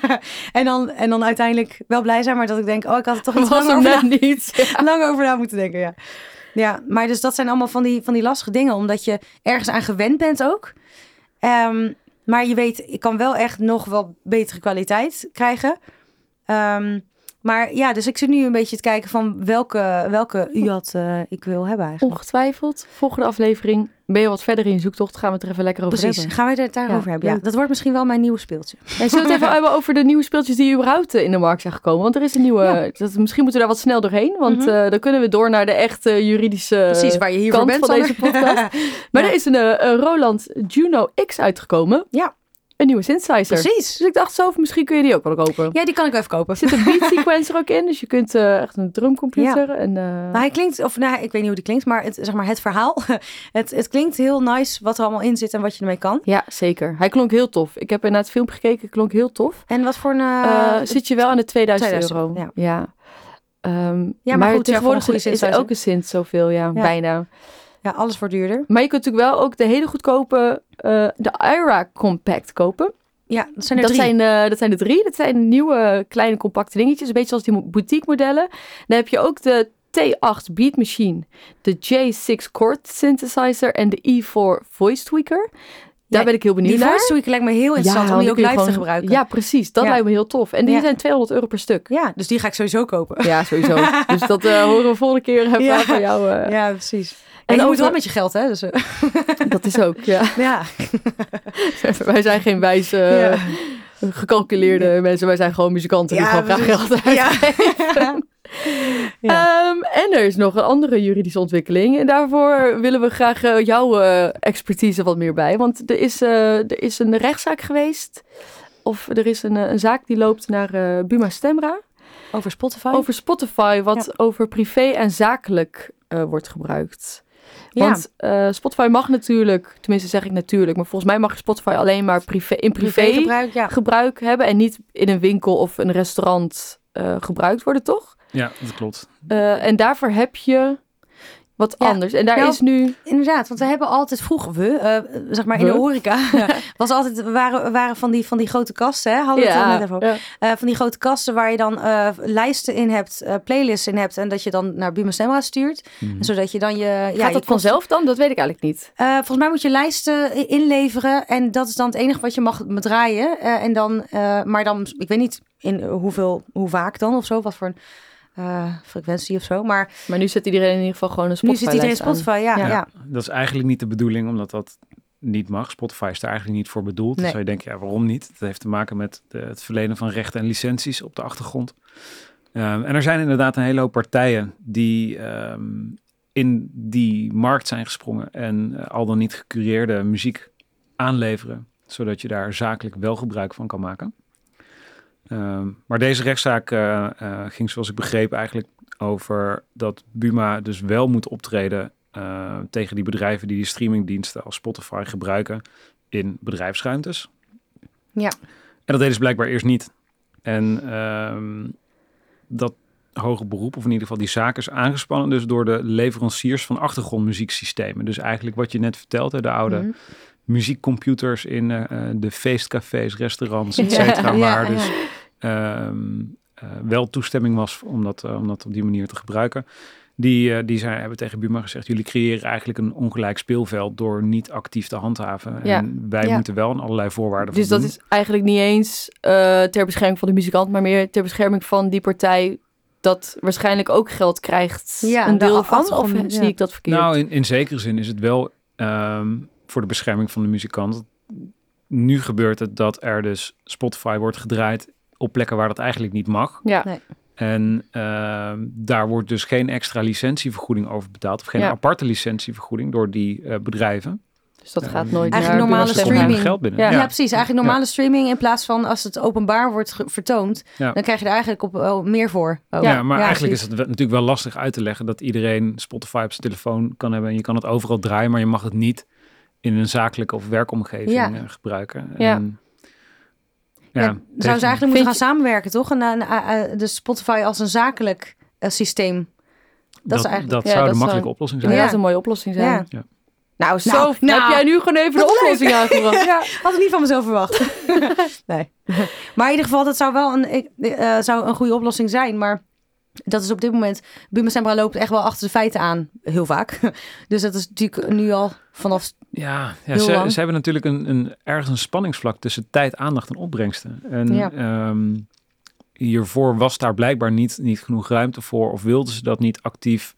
en, dan, en dan uiteindelijk wel blij zijn, maar dat ik denk, oh, ik had er toch iets hem over, net niet. na, lang over na moeten denken. Ja. ja, maar dus dat zijn allemaal van die, van die lastige dingen, omdat je ergens aan gewend bent ook. Ehm, maar je weet, ik kan wel echt nog wel betere kwaliteit krijgen. Ehm, Maar ja, dus ik zit nu een beetje te kijken van welke, welke UAT eh ik wil hebben eigenlijk. Ongetwijfeld. Volgende aflevering ben je wat verder in je zoektocht. Gaan we het er even lekker over Precies, hebben. gaan we het daarover Ja, hebben. Ja. Dat wordt misschien wel mijn nieuwe speeltje. Zullen we het even hebben over de nieuwe speeltjes die überhaupt eh, in de markt zijn gekomen? Want er is een nieuwe... Ja. Dat, misschien moeten we daar wat snel doorheen. Want Mhm. eh, dan kunnen we door naar de echte juridische Precies, waar je hiervoor kant bent. van deze podcast. Maar er is een, een Roland Juno X uitgekomen. Ja. Een nieuwe synthesizer. Precies. Dus ik dacht zo, misschien kun je die ook wel kopen. Ja, die kan ik wel even kopen. Er zit een beat sequencer ook in, dus je kunt eh, echt een drumcomputer en... eh, Maar hij klinkt, of nou, ik weet niet hoe die klinkt, maar het, zeg maar het verhaal. Het, het klinkt heel nice wat er allemaal in zit en wat je ermee kan. Ja, zeker. Hij klonk heel tof. Ik heb naar het filmpje gekeken, klonk heel tof. En wat voor een... Eh, zit je wel aan de 2000, 2000, euro. ja. Ja. Ehm, maar maar, goed, ja, tegenwoordig goede is er ook een synth zoveel, ja, Ja. bijna. Ja, alles wordt duurder. Maar je kunt natuurlijk wel ook de hele goedkope, eh, de IRA Compact kopen. Ja, dat zijn er Dat drie. zijn, eh, dat zijn de drie. Dat zijn nieuwe kleine compacte dingetjes. Een beetje zoals die boutique modellen. Dan heb je ook de T8 Beat Machine, de J6 Chord Synthesizer en de E4 Voice Tweaker. Daar Ja, ben ik heel benieuwd Die naar. voice tweak lijkt me heel interessant om die ook live te gebruiken. Ja, precies. Dat Ja. lijkt me heel tof. En die zijn 200 euro per stuk. Ja, dus die ga ik sowieso kopen. Ja, sowieso. dus dat eh, horen we volgende keer van jou. Ja, precies. En je moet wel met je geld, hè? Dus, eh, Dat is ook, ja. ja. Wij zijn geen wijze, Ja. gecalculeerde mensen. Wij zijn gewoon muzikanten die gewoon graag geld uitgeven. Ja. Ehm, en er is nog een andere juridische ontwikkeling. En daarvoor willen we graag eh, jouw eh, expertise wat meer bij. Want er is, er is een rechtszaak geweest. Of er is een, een zaak die loopt naar Buma Stemra. Over Spotify? Over Spotify, wat over privé en zakelijk wordt gebruikt. Ja. Want eh, Spotify mag natuurlijk, tenminste zeg ik natuurlijk, maar volgens mij mag je Spotify alleen maar privé, in privé, ja. gebruik hebben en niet in een winkel of een restaurant eh, gebruikt worden, toch? Ja, dat klopt. Eh, en daarvoor heb je wat Ja. anders. En daar Nou, is nu. Inderdaad, want we hebben altijd vroeger, we, eh, zeg maar in We? de horeca, was altijd, waren, waren van, die, van die grote kasten, hè? hadden we het net even over. ja. Eh, van die grote kasten waar je dan eh, lijsten in hebt, playlists in hebt en dat je dan naar Buma Stemra stuurt. Mhm. Zodat je dan je... ja, Gaat je dat vanzelf dan? Dat weet ik eigenlijk niet. Volgens mij moet je lijsten inleveren en dat is dan het enige wat je mag draaien. En dan, maar dan, ik weet niet in hoeveel, hoe vaak dan of zo, wat voor een eh, frequentie of zo. Maar Maar nu zet iedereen in ieder geval gewoon een nu Spotify. zit iedereen Spotify, ja, ja. Ja. Dat is eigenlijk niet de bedoeling, omdat dat niet mag. Spotify is daar eigenlijk niet voor bedoeld. Dan Nee. zou je denken, ja, waarom niet? Dat heeft te maken met de, het verlenen van rechten en licenties op de achtergrond. Ehm, en er zijn inderdaad een hele hoop partijen die ehm, in die markt zijn gesprongen en eh, al dan niet gecureerde muziek aanleveren, zodat je daar zakelijk wel gebruik van kan maken. Ehm, maar deze rechtszaak eh, eh, ging, zoals ik begreep, eigenlijk over dat Buma dus wel moet optreden eh, tegen die bedrijven die die streamingdiensten als Spotify gebruiken in bedrijfsruimtes. Ja. En dat deden ze blijkbaar eerst niet. En ehm, dat hoge beroep, of in ieder geval die zaak, is aangespannen dus door de leveranciers van achtergrondmuzieksystemen. Dus eigenlijk wat je net vertelde, de oude Mhm. muziekcomputers in de feestcafés, restaurants, et cetera. Ja, waar ja. dus wel toestemming was om dat, eh, om dat op die manier te gebruiken. Die, eh, die zijn, hebben tegen Buma gezegd, jullie creëren eigenlijk een ongelijk speelveld door niet actief te handhaven. Ja. En wij Ja. moeten wel aan allerlei voorwaarden Dus dat is eigenlijk niet eens eh, ter bescherming van de muzikant, maar meer ter bescherming van die partij dat waarschijnlijk ook geld krijgt. Ja, een de deel van. Of zie ik dat verkeerd? Nou, in, in zekere zin is het wel ehm, voor de bescherming van de muzikant. Nu gebeurt het dat er dus Spotify wordt gedraaid op plekken waar dat eigenlijk niet mag. ja. Nee. En ehm, daar wordt dus geen extra licentievergoeding over betaald. Of geen Ja. aparte licentievergoeding door die eh, bedrijven. Dus dat Ja, gaat nooit Eigenlijk naar normale Er streaming. geld binnen. Ja. Ja, precies. Eigenlijk normale streaming in plaats van als het openbaar wordt vertoond, Ja. dan krijg je er eigenlijk op oh, meer voor. Oh. Ja, maar eigenlijk precies. is het wel- natuurlijk wel lastig uit te leggen dat iedereen Spotify op zijn telefoon kan hebben. En je kan het overal draaien, maar je mag het niet in een zakelijke of werkomgeving Ja. eh, gebruiken. Ja. En, Ja, het ze eigenlijk moeten gaan samenwerken, toch? En, en, eh, eh, de Spotify als een zakelijk eh, systeem. dat, is eigenlijk- dat ja, zou dat de makkelijke zou- oplossing zijn. Ja. dat is een mooie oplossing zijn. Ja. Ja. Nou, zo Nou, nou. heb jij nu gewoon even de oplossing aangebracht. Ja. Had ik niet van mezelf verwacht. nee. Maar in ieder geval, dat zou wel een, eh, zou een goede oplossing zijn. Maar dat is op dit moment... Buma Stemra loopt echt wel achter de feiten aan. Heel vaak. Dus dat is natuurlijk nu al vanaf... Ja, ze, hebben natuurlijk een, een, ergens een spanningsvlak tussen tijd, aandacht en opbrengsten. En Ja. ja, hiervoor was daar blijkbaar niet, niet genoeg ruimte voor. Of wilden ze dat niet actief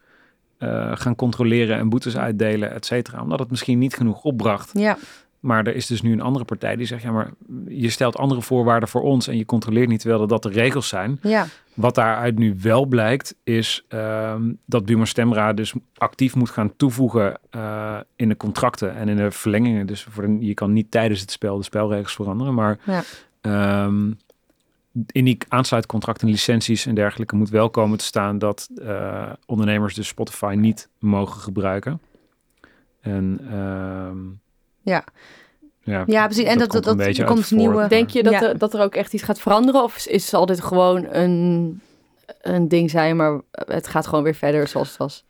eh, gaan controleren en boetes uitdelen, et cetera. Omdat het misschien niet genoeg opbracht. Ja, Maar er is dus nu een andere partij die zegt, ja, maar je stelt andere voorwaarden voor ons en je controleert niet terwijl dat de regels zijn. ja, Wat daaruit nu wel blijkt, is ehm, dat Buma Stemra dus actief moet gaan toevoegen eh, in de contracten en in de verlengingen. Dus voor de, je kan niet tijdens het spel de spelregels veranderen, maar Ja. ehm, in die aansluitcontracten, licenties en dergelijke moet wel komen te staan dat eh, ondernemers dus Spotify niet mogen gebruiken. En ehm, Ja. ja, ja, precies. En dat, komt dat, een dat, beetje uit komt voort. nieuwe... Denk je dat, Ja. er, dat er ook echt iets gaat veranderen? Of is zal dit gewoon een, een ding zijn, maar het gaat gewoon weer verder zoals het was?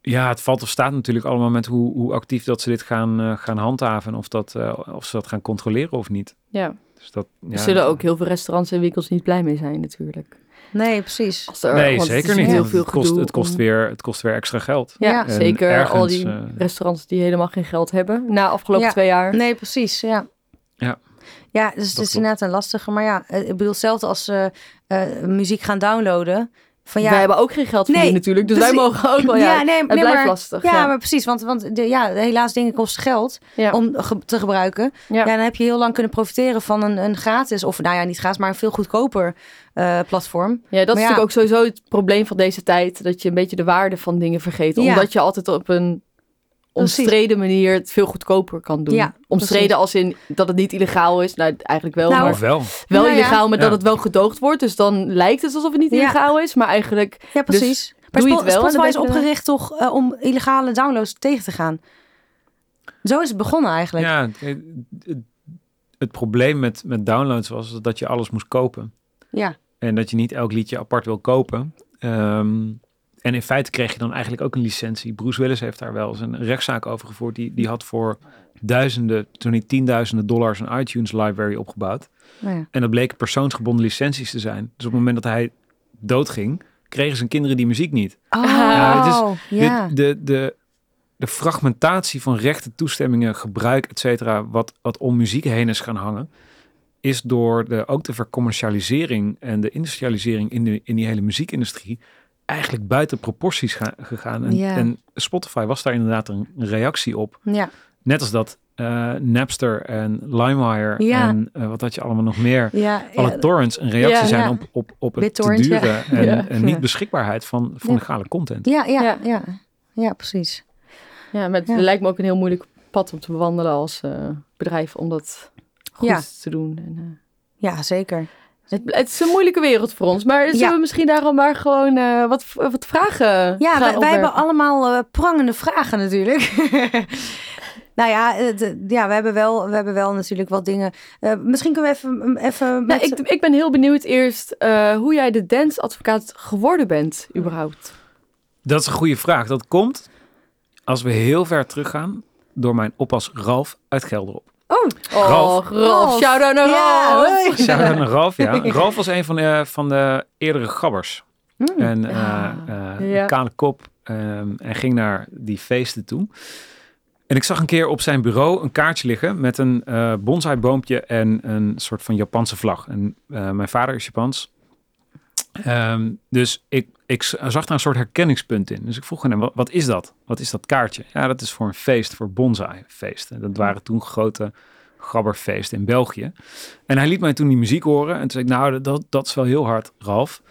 Ja, het valt of staat natuurlijk allemaal met hoe, hoe actief dat ze dit gaan, eh, gaan handhaven. En of, dat, eh, of ze dat gaan controleren of niet. Ja. Dus dat, ja, Er zullen ook heel veel restaurants en winkels niet blij mee zijn natuurlijk. Nee, precies. Er, Nee, zeker niet. Heel veel het, kost, het, kost weer, het kost weer extra geld. Ja. En zeker al ergens, die eh, restaurants die helemaal geen geld hebben na afgelopen Ja. twee jaar. Nee, precies, ja. Ja. Ja, dus het klopt. is inderdaad een lastige. Maar ja, eh, ik bedoel, hetzelfde als eh, eh, muziek gaan downloaden. Van ja, Wij hebben ook geen geld Nee, verdiend natuurlijk, dus precies. wij mogen ook wel. Ja, nee, het nee, blijft maar, lastig. Ja, Ja, maar precies, want, want de, ja, helaas dingen kosten geld ja. om ge- te gebruiken. Ja. Ja. dan heb je heel lang kunnen profiteren van een, een gratis, of nou ja, niet gratis, maar een veel goedkoper eh, platform. Ja, dat is Maar ja. natuurlijk ook sowieso het probleem van deze tijd. Dat je een beetje de waarde van dingen vergeet. Ja. Omdat je altijd op een. Omstreden manier het veel goedkoper kan doen. Ja, omstreden precies. als in dat het niet illegaal is. Nou, eigenlijk wel. Nou, maar Of wel. wel nou ja. illegaal, maar dat Ja. het wel gedoogd wordt. Dus dan lijkt het alsof het niet Ja. illegaal is. Maar eigenlijk, Ja, precies. maar doe je het wel Spotify is opgericht toch eh, om illegale downloads tegen te gaan. Zo is het begonnen eigenlijk. Ja, het, het, het probleem met, met downloads was dat je alles moest kopen. Ja. En dat je niet elk liedje apart wil kopen. Ehm, en in feite kreeg je dan eigenlijk ook een licentie. Bruce Willis heeft daar wel eens een rechtszaak over gevoerd. Die, die had voor duizenden, toen niet tienduizenden dollars een iTunes library opgebouwd. Nou ja. En dat bleken persoonsgebonden licenties te zijn. Dus op het moment dat hij doodging, kregen zijn kinderen die muziek niet. Oh, is- ja. De, de, de, de fragmentatie van rechten, toestemmingen, gebruik, et cetera, wat, wat om muziek heen is gaan hangen, is door de, ook de vercommercialisering en de industrialisering in, de, in die hele muziekindustrie eigenlijk buiten proporties ga- gegaan. En, Ja. en Spotify was daar inderdaad een reactie op. ja. Net als dat eh, Napster en LimeWire Ja. en eh, wat had je allemaal nog meer. Ja, Alle ja. torrents een reactie Ja, zijn ja. op, op, op het te BitTorrent, duren en, Ja. en niet beschikbaarheid van, van Ja. legale content. Ja, ja, Ja. ja, ja. precies. ja, met, Ja. het lijkt me ook een heel moeilijk pad om te bewandelen als eh, bedrijf. Om dat goed Ja. te doen. En, eh, Ja, zeker. Het, het is een moeilijke wereld voor ons. Maar zullen Ja. we misschien daarom maar gewoon eh, wat, wat vragen Ja, wij, hebben allemaal eh, prangende vragen natuurlijk. nou ja, het, ja we, hebben wel, we hebben wel natuurlijk wat dingen. Eh, misschien kunnen we even... even Nou, ik, ik ben heel benieuwd eerst eh, hoe jij de dansadvocaat geworden bent, überhaupt. Dat is een goede vraag. Dat komt als we heel ver teruggaan door mijn oppas Ralf uit Gelderop. Oh, Oh, Ralf. Ralf. Shout-out naar Ja, Ralf. Shout-out naar Ralf, ja. Ralf was een van de, van de eerdere gabbers. Mm. En eh, Ah, eh, ja. een kale kop. ehm, en ging naar die feesten toe. En ik zag een keer op zijn bureau een kaartje liggen met een eh bonsaiboompje en een soort van Japanse vlag. En eh, mijn vader is Japans. Ehm, dus ik, ik zag daar een soort herkenningspunt in. Dus ik vroeg hem, wat, wat is dat? Wat is dat kaartje? Ja, dat is voor een feest, voor bonsai-feesten. Dat waren toen grote gabberfeesten in België. En hij liet mij toen die muziek horen. En toen zei ik, nou, dat, dat is wel heel hard, Ralf.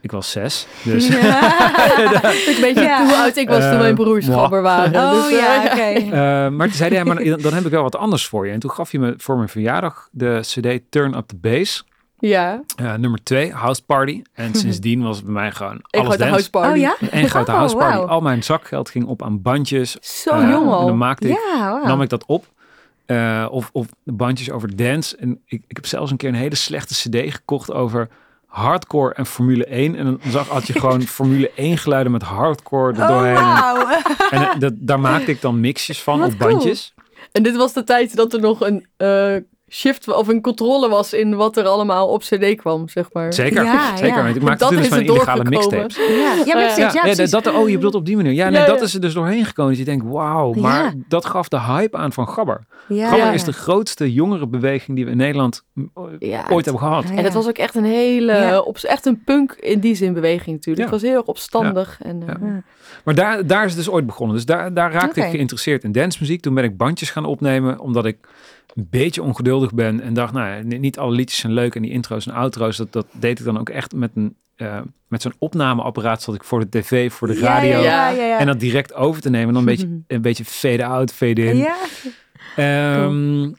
Ik was zes, dus... Ik weet je Ja. hoe oud ik was toen Eh, mijn broers mwah. gabber waren. Oh Dus, eh, ja, oké. Eh, maar toen zei hij, maar dan dan heb ik wel wat anders voor je. En toen gaf hij me voor mijn verjaardag de cd Turn Up The Bass. Ja, eh, nummer 2, House Party. En sindsdien was het bij mij gewoon ik alles had de dance. house party. Oh ja? Eén grote Oh, house party. Al mijn zakgeld ging op aan bandjes. Zo Eh, jong En al. dan maakte ik, Ja, nam ik dat op. Eh, of, of de bandjes over dance. En ik, ik heb zelfs een keer een hele slechte cd gekocht over hardcore en Formule 1. En dan zag, had je gewoon Formule 1 geluiden met hardcore er Oh, doorheen. En dat, daar maakte ik dan mixjes van Wat op cool. bandjes. En dit was de tijd dat er nog een eh, shift of een controle was in wat er allemaal op CD kwam, zeg maar. Zeker, Ja, zeker. ja. Ik maakte Dat dus is van illegale mixtapes. Ja, ja, Ja, ja, Ja, dat, oh, je bedoelt op die manier. Ja, nee, Ja, dat is er dus doorheen gekomen. Dat je denkt, wauw. Maar Ja. dat gaf de hype aan van Gabber. Ja. Gabber is de grootste jongerenbeweging die we in Nederland mm, Ja, ooit hebben gehad. En het was ook echt een hele, Ja. op, echt een punk in die zin beweging natuurlijk. Ja. Het was heel erg opstandig. En, eh, Ja. Maar daar, daar is het dus ooit begonnen. Dus daar, daar raakte ik geïnteresseerd in dancemuziek. Toen ben ik bandjes gaan opnemen, omdat ik een beetje ongeduldig ben. En dacht, nou, niet alle liedjes zijn leuk. En die intro's en outro's, dat, dat deed ik dan ook echt met, een, eh, met zo'n opnameapparaat. Zat ik voor de tv, voor de Ja, radio. Ja, ja, ja. En dat direct over te nemen. Dan een beetje, een beetje fade-out, fade-in. Ja. Ehm,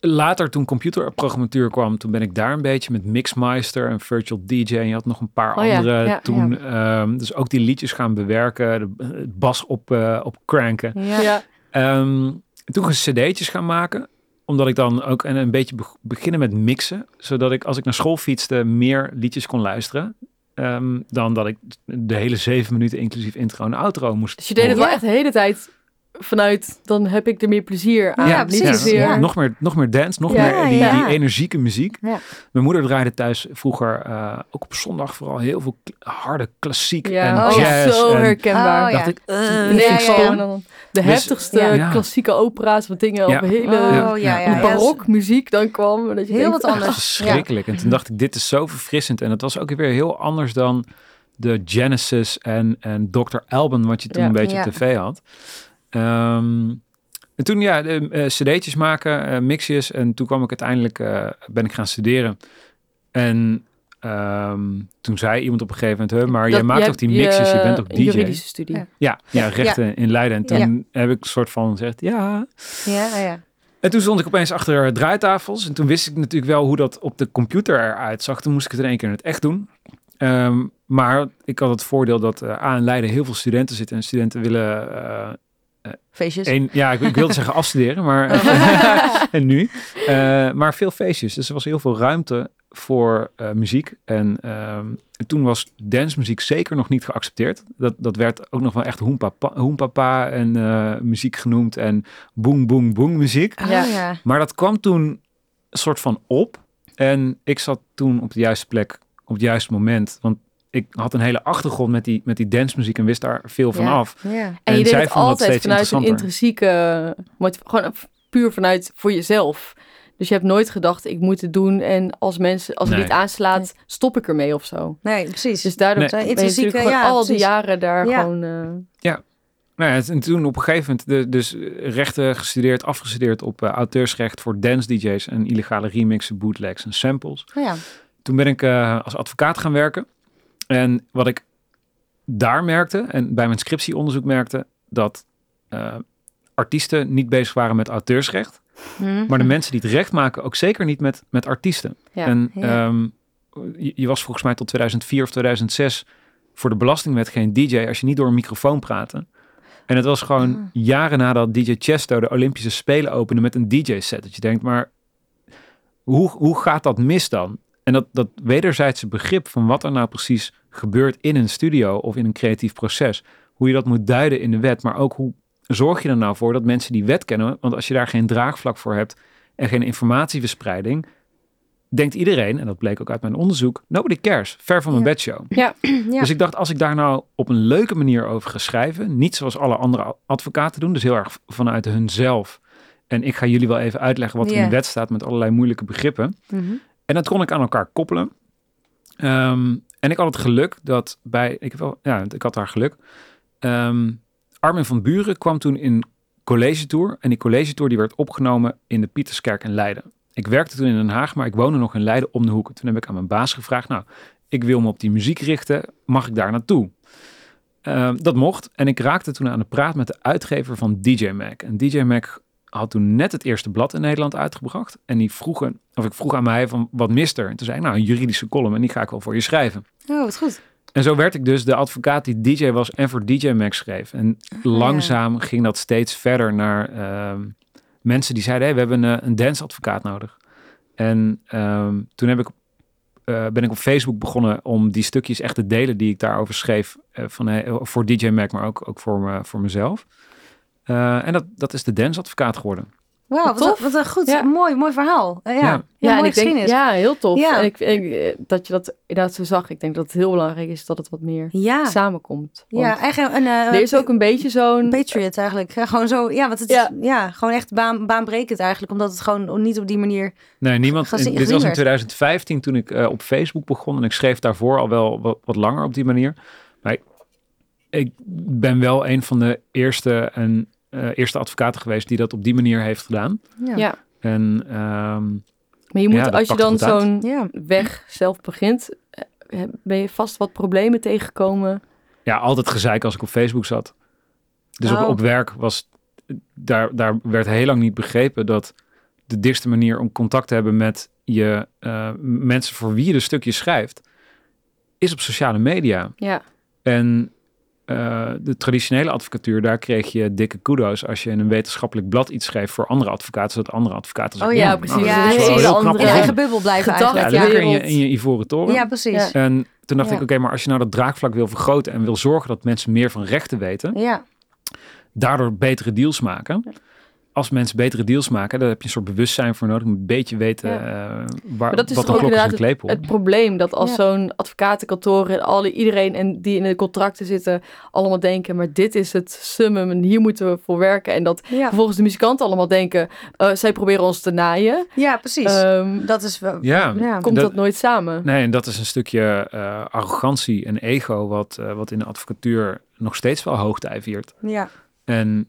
later, toen computerprogrammatuur kwam, toen ben ik daar een beetje met Mixmeister en Virtual DJ. En je had nog een paar Oh andere ja, toen. ehm, dus ook die liedjes gaan bewerken, de het bas op, eh, op cranken. Ja. ja. Ehm, toen cd'tjes gaan maken omdat ik dan ook een, een beetje be- beginnen met mixen. Zodat ik als ik naar school fietste meer liedjes kon luisteren. ehm, dan dat ik de hele zeven minuten inclusief intro en outro moest Dus je deed het wel echt de hele tijd vanuit, dan heb ik er meer plezier aan. Ja, precies, ja. Nog, meer, nog meer dance, nog Ja, meer die, ja. die energieke muziek. Ja. Mijn moeder draaide thuis vroeger, eh, ook op zondag vooral, heel veel harde klassiek Ja, en oh, jazz. zo en herkenbaar. Oh, ja. dacht ik, eh, Nee, ik dan de heftigste Ja. klassieke opera's, wat dingen Ja. op hele Oh, ja, Ja. ja. ja. barokmuziek dan kwam. en Dat je Heel denkt, wat ah, anders. Verschrikkelijk. En toen dacht ik, dit is zo verfrissend. En het was ook weer heel anders dan de Genesis en, en Dr. Alban, wat je toen Ja. een beetje Ja. op tv had. Ehm, en toen ja, de, eh, cd'tjes maken, eh, mixjes. En toen kwam ik uiteindelijk, eh, ben ik gaan studeren. En ehm, toen zei iemand op een gegeven moment, "Huh, maar dat- jij maakt je toch die mixjes, je bent ook een DJ? juridische studie. Ja. Ja, ja, rechten in Leiden. En toen Ja. heb ik een soort van gezegd, ja, Ja, ja. en toen stond ik opeens achter draaitafels. En toen wist ik natuurlijk wel hoe dat op de computer eruit zag. Toen moest ik het in één keer in het echt doen. Ehm, maar ik had het voordeel dat uh, aan Leiden heel veel studenten zitten. En studenten willen... eh, Feestjes. ja, ik, ik wilde zeggen afstuderen, maar... en nu. Eh, maar veel feestjes. Dus er was heel veel ruimte voor eh, muziek. En ehm, toen was dancemuziek zeker nog niet geaccepteerd. Dat, dat werd ook nog wel echt hoempapa, hoempapa en eh, muziek genoemd. En boem, boem, boem muziek. Oh, Ja. Maar dat kwam toen een soort van op. En ik zat toen op de juiste plek, op het juiste moment. Want ik had een hele achtergrond met die, met die dancemuziek en wist daar veel van Ja. af. Ja. En En je deed zij het altijd vanuit een intrinsieke, gewoon puur vanuit voor jezelf. Dus je hebt nooit gedacht, ik moet het doen en als mensen, als het Nee. niet aanslaat, stop ik ermee of zo. Nee, precies. Dus daardoor Nee. ben je Intrinsieke, natuurlijk gewoon ja, al die jaren daar Ja. gewoon... eh, Nou ja, en toen op een gegeven moment de, dus rechten gestudeerd, afgestudeerd op eh, auteursrecht voor dance DJ's en illegale remixen, bootlegs en samples. Oh, ja. Toen ben ik eh, als advocaat gaan werken. En wat ik daar merkte en bij mijn scriptieonderzoek merkte, dat eh, artiesten niet bezig waren met auteursrecht. Hm. Maar de mensen die het recht maken ook zeker niet met, met artiesten. Ja. en Ja. ehm, je, je was volgens mij tot 2004 of 2006 voor de belastingwet geen DJ als je niet door een microfoon praatte. En het was gewoon Ah. jaren nadat DJ Chesto de Olympische Spelen opende met een DJ-set. Dat je denkt, maar hoe, hoe gaat dat mis dan? En dat, dat wederzijdse begrip van wat er nou precies gebeurt in een studio of in een creatief proces. Hoe je dat moet duiden in de wet, maar ook hoe zorg je er nou voor dat mensen die wet kennen? Want als je daar geen draagvlak voor hebt en geen informatieverspreiding, denkt iedereen, en dat bleek ook uit mijn onderzoek, nobody cares, ver van mijn Ja. bedshow. Ja. Dus ik dacht, als ik daar nou op een leuke manier over ga schrijven, niet zoals alle andere advocaten doen, dus heel erg vanuit hunzelf. En ik ga jullie wel even uitleggen wat er in de wet staat met allerlei moeilijke begrippen. Mhm. En dat kon ik aan elkaar koppelen. Ehm, en ik had het geluk dat bij, ik, heb wel, ja, ik had daar geluk. Ehm, Armin van Buren kwam toen in college tour. En die college tour die werd opgenomen in de Pieterskerk in Leiden. Ik werkte toen in Den Haag, maar ik woonde nog in Leiden om de hoek. Toen heb ik aan mijn baas gevraagd, nou, ik wil me op die muziek richten. Mag ik daar naartoe? Ehm, dat mocht. En ik raakte toen aan de praat met de uitgever van DJ Mac. En DJ Mac had toen net het eerste blad in Nederland uitgebracht. En die vroegen, of ik vroeg aan mij van wat mist er? En toen zei ik, nou, een juridische column en die ga ik wel voor je schrijven. Oh, wat goed. En zo werd ik dus de advocaat die DJ was en voor DJ Max schreef. En langzaam ging dat steeds verder naar ehm, mensen die zeiden, hey, we hebben een, een danceadvocaat nodig. En ehm, toen heb ik, eh, ben ik op Facebook begonnen om die stukjes echt te delen die ik daarover schreef. eh, van, hey, voor DJ Mac, maar ook, ook voor, me, voor mezelf. Eh, en dat, dat is de danceadvocaat geworden. Wauw, wat, wat een goed, Ja. mooi, mooi verhaal. Eh, ja, Ja. ja. Ja, en mooie ik denk, geschiedenis. ja, heel tof. Ja. Ik, ik, eh, dat je dat inderdaad zo zag. Ik denk dat het heel belangrijk is dat het wat meer Ja, samenkomt. ja, eigenlijk een, eh, er is ook een beetje zo'n... Patriot eigenlijk. Ja, gewoon zo, ja, want het is Ja. gewoon echt baan, baanbrekend eigenlijk, omdat het gewoon niet op die manier. Nee, niemand. Gezien- dit was in werd. 2015 toen ik op Facebook begon. En ik schreef daarvoor al wel wat, wat langer op die manier. Maar ik, ik ben wel een van de eerste, en, eh, eerste advocaten geweest die dat op die manier heeft gedaan. Ja, Ja, En ehm, maar je moet, Ja, als je dan zo'n ja. weg zelf begint, eh, ben je vast wat problemen tegengekomen. ja, altijd gezeik als ik op Facebook zat. Dus Oh. op, op werk was, daar, daar werd heel lang niet begrepen dat de dichtste manier om contact te hebben met je eh, mensen voor wie je de stukjes schrijft, is op sociale media. Ja, En eh, de traditionele advocatuur, daar kreeg je dikke kudo's als je in een wetenschappelijk blad iets schreef voor andere advocaten, zodat andere advocaten Oh zeggen, ja, "Hmm, precies. Ja, dat is wel hele heel knap andere- In gedaan." eigen bubbel blijven Gedacht, Ja, eigenlijk. lekker in je, in je ivoren toren. Ja, precies. Ja. En toen dacht Ja. ik, oké, maar als je nou dat draagvlak wil vergroten en wil zorgen dat mensen meer van rechten weten, Ja, daardoor betere deals maken. Als mensen betere deals maken, daar heb je een soort bewustzijn voor nodig. Een beetje weten Ja. eh, waar, maar dat is wat toch een ook klok is en inderdaad klepel. het probleem. Dat als Ja. zo'n advocatenkantoor en alle, iedereen en die in de contracten zitten, allemaal denken, maar dit is het summum en hier moeten we voor werken. En dat ja. vervolgens de muzikanten allemaal denken, eh, zij proberen ons te naaien. ja precies. Ehm, dat is wel. ja, Ja. komt dat- dat, nooit samen. Nee, en dat is een stukje eh, arrogantie en ego wat, wat in de advocatuur nog steeds wel hoogtij viert. Ja. En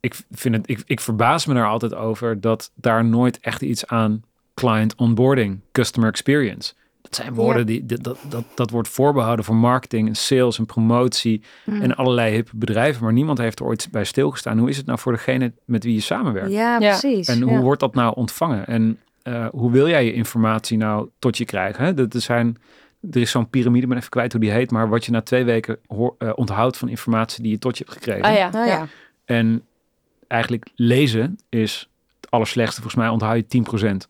ik, vind het, ik, ik verbaas me daar altijd over dat daar nooit echt iets aan client onboarding, customer experience. Dat zijn woorden Ja. die, dat, dat, dat wordt voorbehouden voor marketing en sales en promotie Mm. en allerlei hippe bedrijven, maar niemand heeft er ooit bij stilgestaan. Hoe is het nou voor degene met wie je samenwerkt? Ja, Ja. precies. En ja. hoe wordt dat nou ontvangen? En eh, hoe wil jij je informatie nou tot je krijgen? Hè? Dat er, zijn, er is zo'n piramide, ik ben even kwijt hoe die heet, maar wat je na twee weken hoor, eh, onthoudt van informatie die je tot je hebt gekregen. Ah ja, Oh, ja. ja. En eigenlijk lezen is het allerslechtste. Volgens mij onthoud je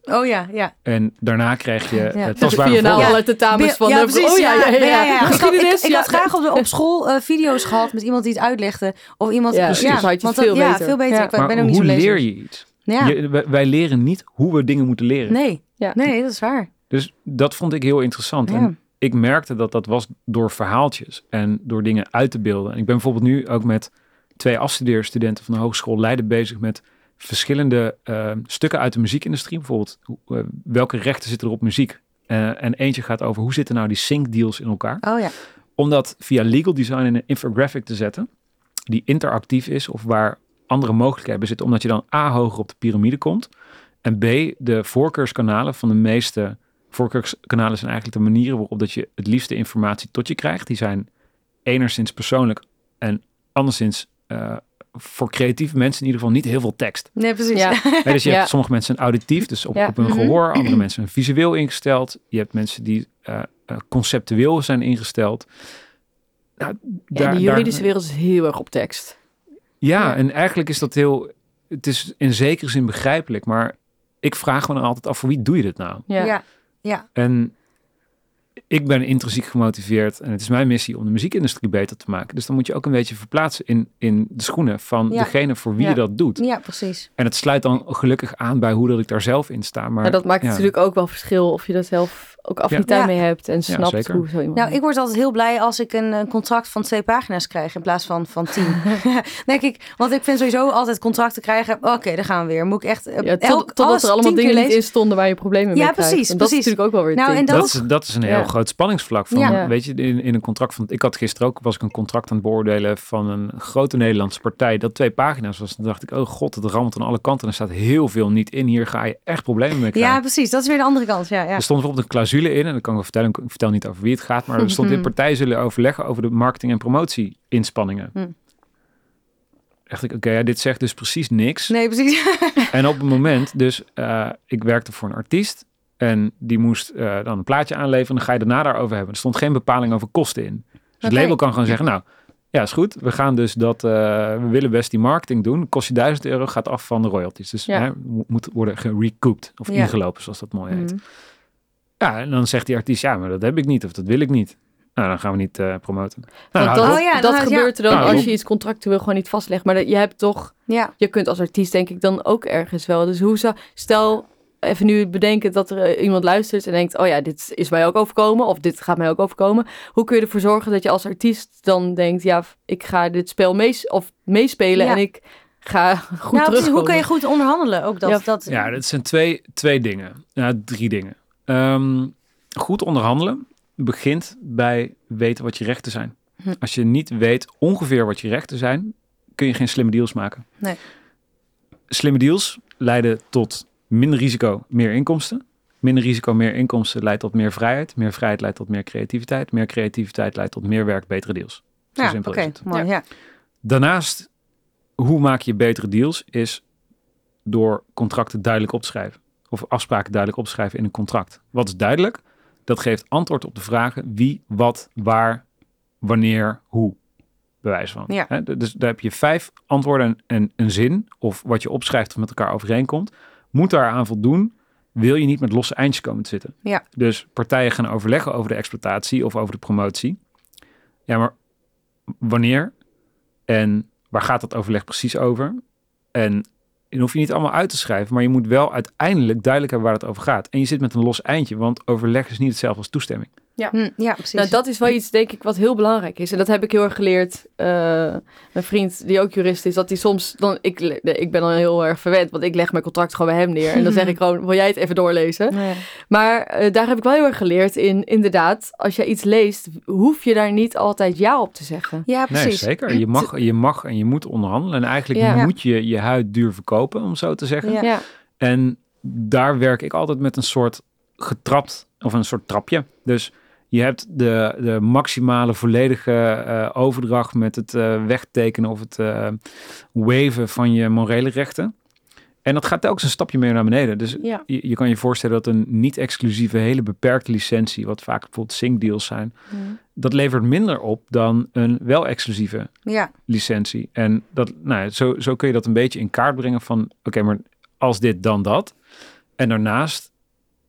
10%. Oh ja, ja. En daarna krijg je Ja. tastbare nou alle tentamens van ja, de... precies. oh ja, ja, ja. ja. Ik, had, Geschiedenis, ik, ik ja. had graag op, de, op school eh, video's gehad met iemand die het uitlegde. Of iemand... Ja, precies. had je want veel ja, beter. veel beter. Ja. Ik ben Maar ook niet hoe zo lezer. leer je iets? Ja. Je- wij, wij leren niet hoe we dingen moeten leren. Nee. Ja. nee, dat is waar. Dus dat vond ik heel interessant. Ja. En ik merkte dat dat was door verhaaltjes en door dingen uit te beelden. En ik ben bijvoorbeeld nu ook met twee afstudeerstudenten van de Hogeschool Leiden bezig met verschillende eh, stukken uit de muziekindustrie. Bijvoorbeeld, eh, welke rechten zitten er op muziek? Eh, en eentje gaat over hoe zitten nou die sync deals in elkaar? Oh ja. Om dat via legal design in een infographic te zetten, die interactief is of waar andere mogelijkheden zitten, omdat je dan A hoger op de piramide komt en B de voorkeurskanalen van de meeste voorkeurskanalen zijn eigenlijk de manieren waarop dat je het liefste informatie tot je krijgt. Die zijn enigszins persoonlijk en anderszins eh, voor creatieve mensen in ieder geval niet heel veel tekst. Nee, precies. Ja. Dus je Ja. hebt sommige mensen zijn auditief, dus op, Ja. op hun Mhm. gehoor. Andere mensen zijn visueel ingesteld. Je hebt mensen die eh, eh, conceptueel zijn ingesteld. Nou, Ja, daar- de juridische daar- wereld is heel erg op tekst. ja, Ja. en eigenlijk is dat heel... Het is in zekere zin begrijpelijk, maar ik vraag me dan altijd af, voor wie doe je dit nou? Ja. Ja. ja. En ik ben intrinsiek gemotiveerd en het is mijn missie om de muziekindustrie beter te maken. Dus dan moet je ook een beetje verplaatsen in, in de schoenen van Ja. degene voor wie Ja. je dat doet. Ja, precies. En het sluit dan gelukkig aan bij hoe dat ik daar zelf in sta. Maar Maar dat maakt ja. natuurlijk ook wel verschil of je daar zelf ook affiniteit Ja. mee hebt en snapt zeker. hoe zo iemand... Nou, ik word altijd heel blij als ik een, een contract van twee pagina's krijg in plaats van van tien. Denk ik, want ik vind sowieso altijd contracten krijgen. Oké, daar gaan we weer. Moet ik echt eh, ja, tot, elk, totdat alles er allemaal dingen niet in stonden waar je problemen mee Ja, krijgt. precies, En dat precies. is natuurlijk ook wel weer Nou, en Dat, dat is, dat is een heel Ja. groot spanningsvlak. Van, Ja. Weet je, in, in een contract van. Ik had gisteren ook was ik een contract aan het beoordelen van een grote Nederlandse partij. Dat twee pagina's was. Dan dacht ik, oh god, het rammelt aan alle kanten. Er staat heel veel niet in. Hier ga je echt problemen mee krijgen. Ja, precies. Dat is weer de andere kant. Ja, ja. Er stond bijvoorbeeld een clausule in, en dat kan ik wel vertellen, ik vertel niet over wie het gaat, maar er stond in partijen zullen overleggen over de marketing- en promotie-inspanningen. Hm. Dacht ik, oké, ja, dit zegt dus precies niks. Nee, precies. En op het moment, dus eh, ik werkte voor een artiest en die moest eh, dan een plaatje aanleveren. Dan ga je daarna daarover hebben. Er stond geen bepaling over kosten in. Dus het label kan gewoon zeggen, nou, ja, is goed. We gaan dus dat, eh, we willen best die marketing doen. Kost je 1000 euro, gaat af van de royalties. Dus Ja. hè, mo- moet worden gerecouped of Ja. ingelopen, zoals dat mooi heet. Mhm. Ja, en dan zegt die artiest, ja, maar dat heb ik niet of dat wil ik niet. Nou, dan gaan we niet eh, promoten. Nou, dat, Oh ja, dat gebeurt er dan Nou, als je iets contractueel gewoon niet vastlegt. Maar dat- je hebt toch, Ja. je kunt als artiest denk ik dan ook ergens wel. Dus hoe zou, stel even nu bedenken dat er eh, iemand luistert en denkt, oh ja, dit is mij ook overkomen of dit gaat mij ook overkomen. Hoe kun je ervoor zorgen dat je als artiest dan denkt, ja, ik ga dit spel mees of meespelen Ja. en ik ga goed nou, terugkomen. hoe kun je goed onderhandelen? Ook dat, Ja. dat, Ja, dat zijn twee, twee dingen. Ja, drie dingen. Ehm, goed onderhandelen begint bij weten wat je rechten zijn. Hm. Als je niet weet ongeveer wat je rechten zijn, kun je geen slimme deals maken. Nee. Slimme deals leiden tot minder risico, meer inkomsten. Minder risico, meer inkomsten leidt tot meer vrijheid. Meer vrijheid leidt tot meer creativiteit. Meer creativiteit leidt tot meer werk, betere deals. Zo ja, simpel oké, is het. mooi. Ja. Daarnaast, hoe maak je betere deals, is door contracten duidelijk op te schrijven. Of afspraken duidelijk op te schrijven in een contract. Wat is duidelijk? Dat geeft antwoord op de vragen wie, wat, waar, wanneer, hoe. Bewijs van. Ja. Dus daar heb je vijf antwoorden en een zin, of wat je opschrijft of met elkaar overeenkomt. Moet daaraan voldoen, wil je niet met losse eindjes komen te zitten. Ja. Dus partijen gaan overleggen over de exploitatie of over de promotie. Ja, maar wanneer en waar gaat dat overleg precies over? En dan hoef je niet allemaal uit te schrijven, maar je moet wel uiteindelijk duidelijk hebben waar het over gaat. En je zit met een los eindje, want overleg is niet hetzelfde als toestemming. Hm, ja, precies. Nou, dat is wel iets, denk ik, wat heel belangrijk is. En dat heb ik heel erg geleerd. eh een vriend die ook jurist is, dat hij soms... Dan, ik, ik ben dan heel erg verwend, want ik leg mijn contract gewoon bij hem neer. En dan zeg ik gewoon, wil jij het even doorlezen? Ja. Maar eh, daar heb ik wel heel erg geleerd in, inderdaad, als je iets leest, hoef je daar niet altijd ja op te zeggen. ja, Nee, precies. zeker. Je mag, je mag en je moet onderhandelen. En eigenlijk Ja. moet je je huid duur verkopen, om zo te zeggen. Ja. Ja, En daar werk ik altijd met een soort getrapt of een soort trapje. Dus je hebt de, de maximale volledige eh, overdracht met het eh, wegtekenen of het eh waven van je morele rechten. En dat gaat telkens een stapje meer naar beneden. Dus ja. je, je kan je voorstellen dat een niet-exclusieve, hele beperkte licentie, wat vaak bijvoorbeeld sync deals zijn, dat levert minder op dan een wel exclusieve Ja, licentie. En dat, nou, ja, zo, zo kun je dat een beetje in kaart brengen van, oké, maar als dit, dan dat. En daarnaast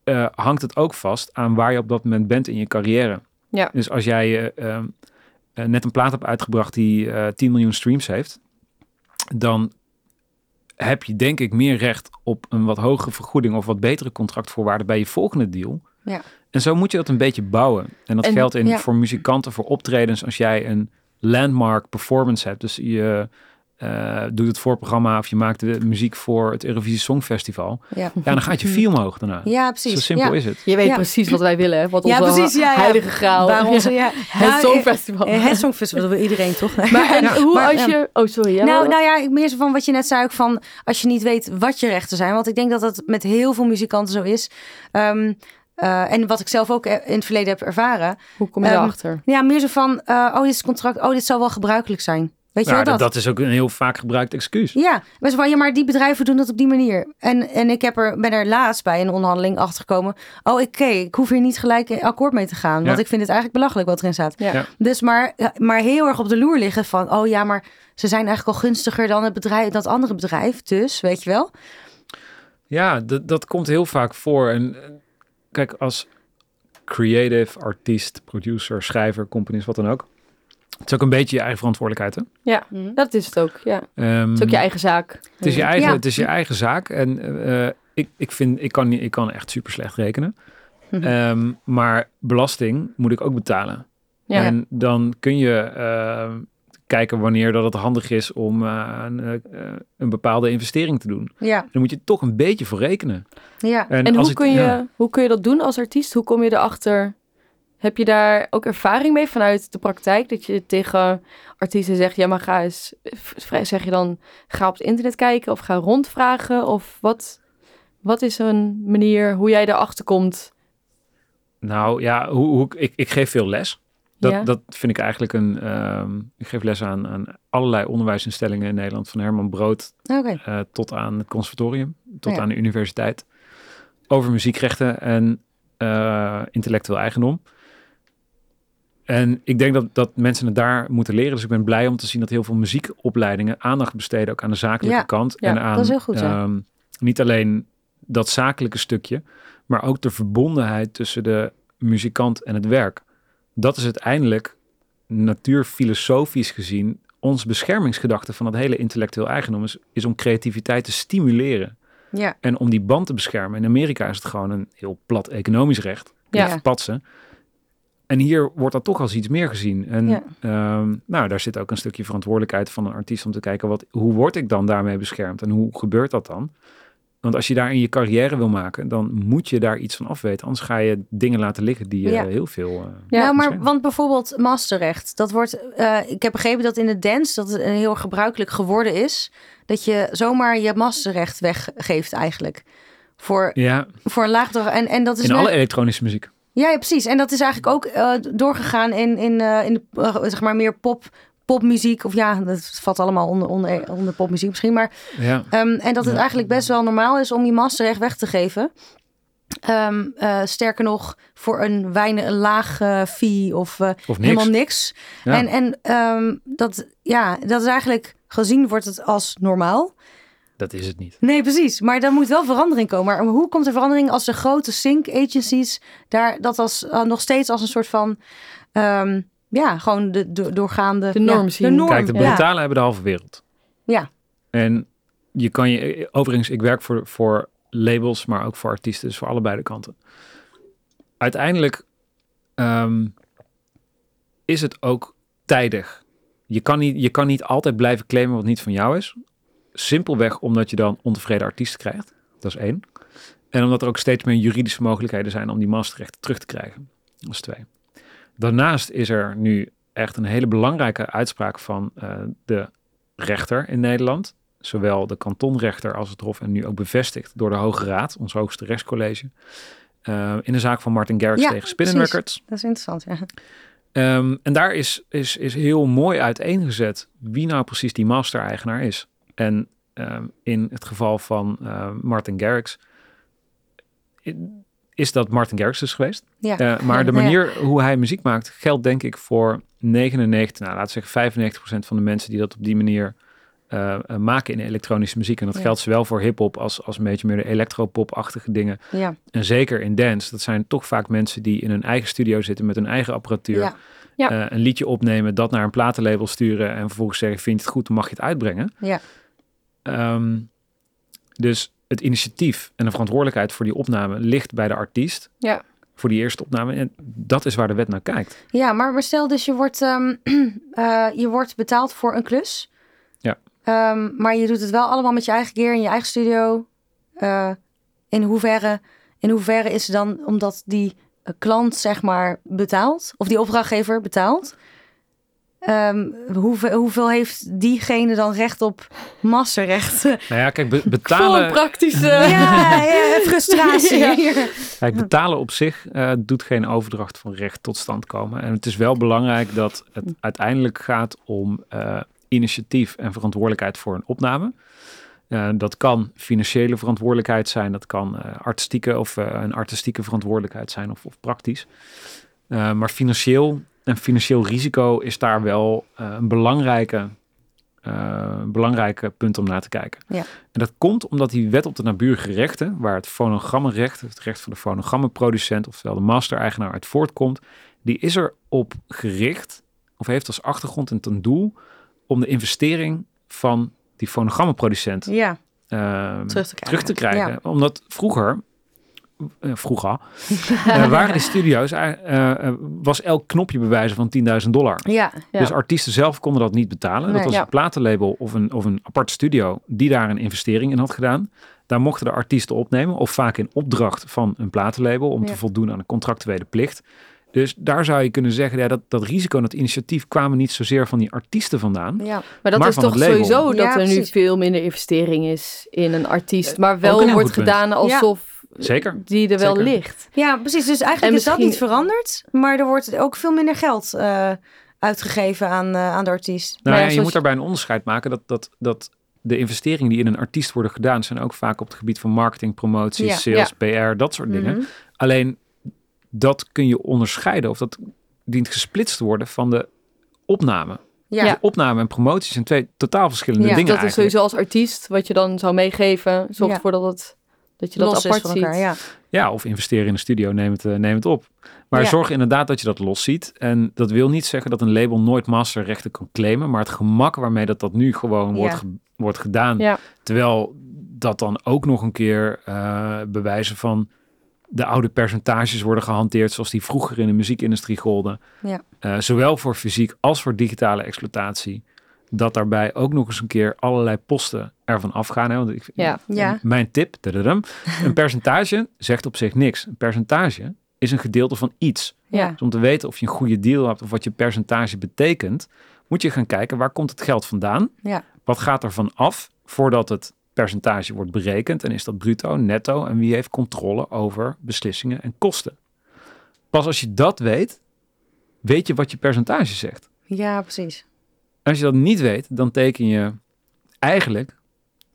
eh, hangt het ook vast aan waar je op dat moment bent in je carrière. Ja. Dus als jij eh, ehm, eh, net een plaat hebt uitgebracht die eh 10 miljoen streams heeft, dan heb je denk ik meer recht op een wat hogere vergoeding of wat betere contractvoorwaarden bij je volgende deal. Ja. En zo moet je dat een beetje bouwen. En dat En- geldt in, ja. voor muzikanten, voor optredens. Als jij een landmark performance hebt, dus je eh, doet het voorprogramma of je maakt de muziek voor het Eurovisie Songfestival, ja. ja, dan gaat je fee omhoog daarna. ja Zo precies. simpel ja. is het. Je weet Ja. precies wat wij willen, hè? wat Ja, onze precies, ja, ja. heilige graal. Waar onze, Ja. Het Nou, Songfestival. eh, Het Songfestival, dat wil iedereen toch? Maar en Ja. hoe Maar, als ja. je... Oh, sorry. Nou, nou ja, ik- meer zo van wat je net zei ook van als je niet weet wat je rechten zijn. Want ik denk dat dat met heel veel muzikanten zo is. Ehm, eh, en wat ik zelf ook in het verleden heb ervaren. hoe kom je ehm, daarachter? Ja, meer zo van, eh, oh dit is contract, oh dit zal wel gebruikelijk zijn. Weet je Nou, wel dat, is ook een heel vaak gebruikt excuus. Ja, best wel, ja, maar die bedrijven doen dat op die manier. En, en ik heb er, ben er laatst bij een onderhandeling achter gekomen. Oh, oké, ik hoef hier niet gelijk akkoord mee te gaan. Want Ja. ik vind het eigenlijk belachelijk wat erin staat. Ja. Ja. Dus maar, maar heel erg op de loer liggen van... oh ja, maar ze zijn eigenlijk al gunstiger dan het bedrijf, dat andere bedrijf. Dus, weet je wel? Ja, dat, dat komt heel vaak voor. En kijk, als creative, artiest, producer, schrijver, componist, wat dan ook. Het is ook een beetje je eigen verantwoordelijkheid. Hè? Ja, dat is het ook. Ja. Ehm, Het is ook je eigen zaak. Het is je eigen, Ja. het is je eigen zaak. En eh, ik, ik, vind, ik, kan niet, ik kan echt super slecht rekenen. Mhm. Ehm, maar belasting moet ik ook betalen. Ja. En dan kun je ehm, kijken wanneer dat het handig is om eh, een, eh, een bepaalde investering te doen. Ja, Dan moet je toch een beetje voor rekenen. ja. En hoe ik- kun, je, ja. hoe kun je dat doen als artiest? Hoe kom je erachter? Heb je daar ook ervaring mee vanuit de praktijk? Dat je tegen artiesten zegt, ja, maar ga eens, zeg je dan, ga op het internet kijken of ga rondvragen? Of wat, wat is een manier hoe jij erachter komt? Nou ja, hoe, hoe, ik, ik geef veel les. Dat, Ja. dat vind ik eigenlijk een. ehm, ik geef les aan, aan allerlei onderwijsinstellingen in Nederland, van Herman Brood Oké. eh, tot aan het conservatorium, tot Ja. aan de universiteit. Over muziekrechten en eh, intellectueel eigendom. En ik denk dat, dat mensen het daar moeten leren. Dus ik ben blij om te zien dat heel veel muziekopleidingen aandacht besteden, ook aan de zakelijke Ja. kant. Ja, en aan dat is heel goed, ehm, niet alleen dat zakelijke stukje, maar ook de verbondenheid tussen de muzikant en het werk. dat is uiteindelijk natuurfilosofisch gezien ons beschermingsgedachte van het hele intellectueel eigendom is, is om creativiteit te stimuleren Ja. en om die band te beschermen. In Amerika is het gewoon een heel plat economisch recht. Ja. Ja. Patsen. En hier wordt dat toch als iets meer gezien. En Ja. ehm, nou, daar zit ook een stukje verantwoordelijkheid van een artiest om te kijken, wat, hoe word ik dan daarmee beschermd en hoe gebeurt dat dan? Want als je daarin je carrière wil maken, dan moet je daar iets van afweten. Anders ga je dingen laten liggen die je Ja. heel veel... eh, Ja, maar want bijvoorbeeld masterrecht, dat wordt, eh, ik heb begrepen dat in de dance dat het een heel gebruikelijk geworden is, dat je zomaar je masterrecht weggeeft eigenlijk. Voor, ja, voor een laagdrog. En, en dat is in net- alle elektronische muziek. Ja, ja, precies. En dat is eigenlijk ook eh, doorgegaan in, in, eh, in de, eh, zeg maar meer pop, popmuziek. Of ja, dat valt allemaal onder, onder, onder popmuziek misschien. Maar, Ja. ehm, en dat het Ja. eigenlijk best wel normaal is om je masterrecht weg te geven. Ehm, eh, sterker nog, voor een weinig een laag fee of Of niks. helemaal niks. En, en ehm, dat, ja, dat is eigenlijk gezien wordt het als normaal. Dat is het niet. Nee, precies. Maar daar moet wel verandering komen. Maar hoe komt er verandering als de grote sync agencies daar dat als eh, nog steeds als een soort van ehm, ja, gewoon de, de doorgaande De norm ja, zien. De norm, Kijk, de ja. Britalen hebben de halve wereld. Ja. En je kan je, overigens, ik werk voor, voor labels, maar ook voor artiesten, dus voor allebei de kanten. Uiteindelijk ehm, is het ook tijdig. Je kan, niet, je kan niet altijd blijven claimen wat niet van jou is. Simpelweg omdat je dan ontevreden artiesten krijgt. Dat is één. En omdat er ook steeds meer juridische mogelijkheden zijn om die masterrechten terug te krijgen. Dat is twee. Daarnaast is er nu echt een hele belangrijke uitspraak van eh, de rechter in Nederland. Zowel de kantonrechter als het Hof en nu ook bevestigd door de Hoge Raad, ons hoogste rechtscollege. eh, in de zaak van Martin Garrix Ja, tegen Spinning. Records. Dat is interessant, ja. Ehm, en daar is, is, is heel mooi uiteengezet wie nou precies die master-eigenaar is. En ehm, in het geval van eh, Martin Garrix is dat Martin Garrix dus geweest. ja. Eh, maar de ja. manier hoe hij muziek maakt geldt denk ik voor 99, nou laten we zeggen 95% van de mensen die dat op die manier eh, eh, maken in elektronische muziek. En dat Ja. geldt zowel voor hip-hop als, als een beetje meer de electropop-achtige dingen. ja. En zeker in dance, dat zijn toch vaak mensen die in hun eigen studio zitten met hun eigen apparatuur. Ja. Een liedje opnemen, dat naar een platenlabel sturen en vervolgens zeggen: Vind je het goed, dan mag je het uitbrengen. Ja. Ehm, dus het initiatief en de verantwoordelijkheid voor die opname ligt bij de artiest. Ja. Voor die eerste opname. En dat is waar de wet naar kijkt. Ja, maar, maar stel dus je wordt, eh, je wordt betaald voor een klus. Ja. Ehm, maar je doet het wel allemaal met je eigen gear in je eigen studio. Eh, in, hoeverre, in hoeverre is het dan omdat die klant zeg maar betaalt? Of die opdrachtgever betaalt? Ehm, hoeveel, hoeveel heeft diegene dan recht op masterrecht? Nou ja, kijk, be- betalen, een praktische... ja, ja, frustratie. Ja. kijk, betalen op zich eh, doet geen overdracht van recht tot stand komen. En het is wel belangrijk dat het uiteindelijk gaat om eh, initiatief en verantwoordelijkheid voor een opname. Eh, dat kan financiële verantwoordelijkheid zijn, dat kan artistieke of een artistieke verantwoordelijkheid zijn of, of praktisch. Maar financieel en financieel risico is daar wel eh, een belangrijke, eh, belangrijke punt om naar te kijken. Ja. En dat komt omdat die wet op de naburige rechten, waar het fonogrammenrecht, het recht van de fonogrammenproducent, oftewel de master-eigenaar uit voortkomt, die is erop gericht, of heeft als achtergrond en ten doel, om de investering van die fonogrammenproducent Ja, ehm, terug te krijgen. terug te krijgen. Ja. Omdat vroeger, vroeger, eh, waren die studio's, eh, eh, was elk knopje bewijzen van 10.000 dollar. Ja, Ja. Dus artiesten zelf konden dat niet betalen. Nee. dat was Ja. een platenlabel of een, of een apart studio die daar een investering in had gedaan. Daar mochten de artiesten opnemen, of vaak in opdracht van een platenlabel om te voldoen aan een contractuele plicht. Dus daar zou je kunnen zeggen, ja, dat, dat risico en dat initiatief kwamen niet zozeer van die artiesten vandaan. ja. Maar dat Maar is van toch sowieso dat Ja, er nu veel minder investering is in een artiest. Maar wel wordt punt. gedaan alsof Zeker. die er wel Zeker. ligt. Ja, precies. Dus eigenlijk En is dat niet veranderd. Maar er wordt ook veel minder geld eh, uitgegeven aan, eh, aan de artiest. Nou ja, ja, je zoals moet daarbij een onderscheid maken dat, dat, dat de investeringen die in een artiest worden gedaan, zijn ook vaak op het gebied van marketing, promotie, Ja. sales, PR, dat soort dingen. Mhm. Alleen dat kun je onderscheiden of dat dient gesplitst te worden van de opname. Ja. De opname en promotie zijn twee totaal verschillende Ja, dingen dat is sowieso als artiest wat je dan zou meegeven. Zorgt Ja. ervoor dat het Dat je dat Los is apart van ziet. elkaar, ja. Ja, of investeren in een studio, neem het, eh, neem het op. Maar Ja. zorg inderdaad dat je dat los ziet. En dat wil niet zeggen dat een label nooit masterrechten kan claimen. Maar het gemak waarmee dat, dat nu gewoon Ja. wordt, ge- wordt gedaan. Ja. Terwijl dat dan ook nog een keer eh, bewijzen van de oude percentages worden gehanteerd. Zoals die vroeger in de muziekindustrie golden. Ja. Eh, zowel voor fysiek als voor digitale exploitatie. Dat daarbij ook nog eens een keer allerlei posten ervan afgaan. Hè? Want ik, Ja. Ja. mijn tip, tadadam, een percentage zegt op zich niks. Een percentage is een gedeelte van iets. Ja. Dus om te weten of je een goede deal hebt of wat je percentage betekent, moet je gaan kijken waar komt het geld vandaan? Ja. Wat gaat er van af voordat het percentage wordt berekend? En is dat bruto, netto? En wie heeft controle over beslissingen en kosten? Pas als je dat weet, weet je wat je percentage zegt. Ja, precies. Als je dat niet weet, dan teken je eigenlijk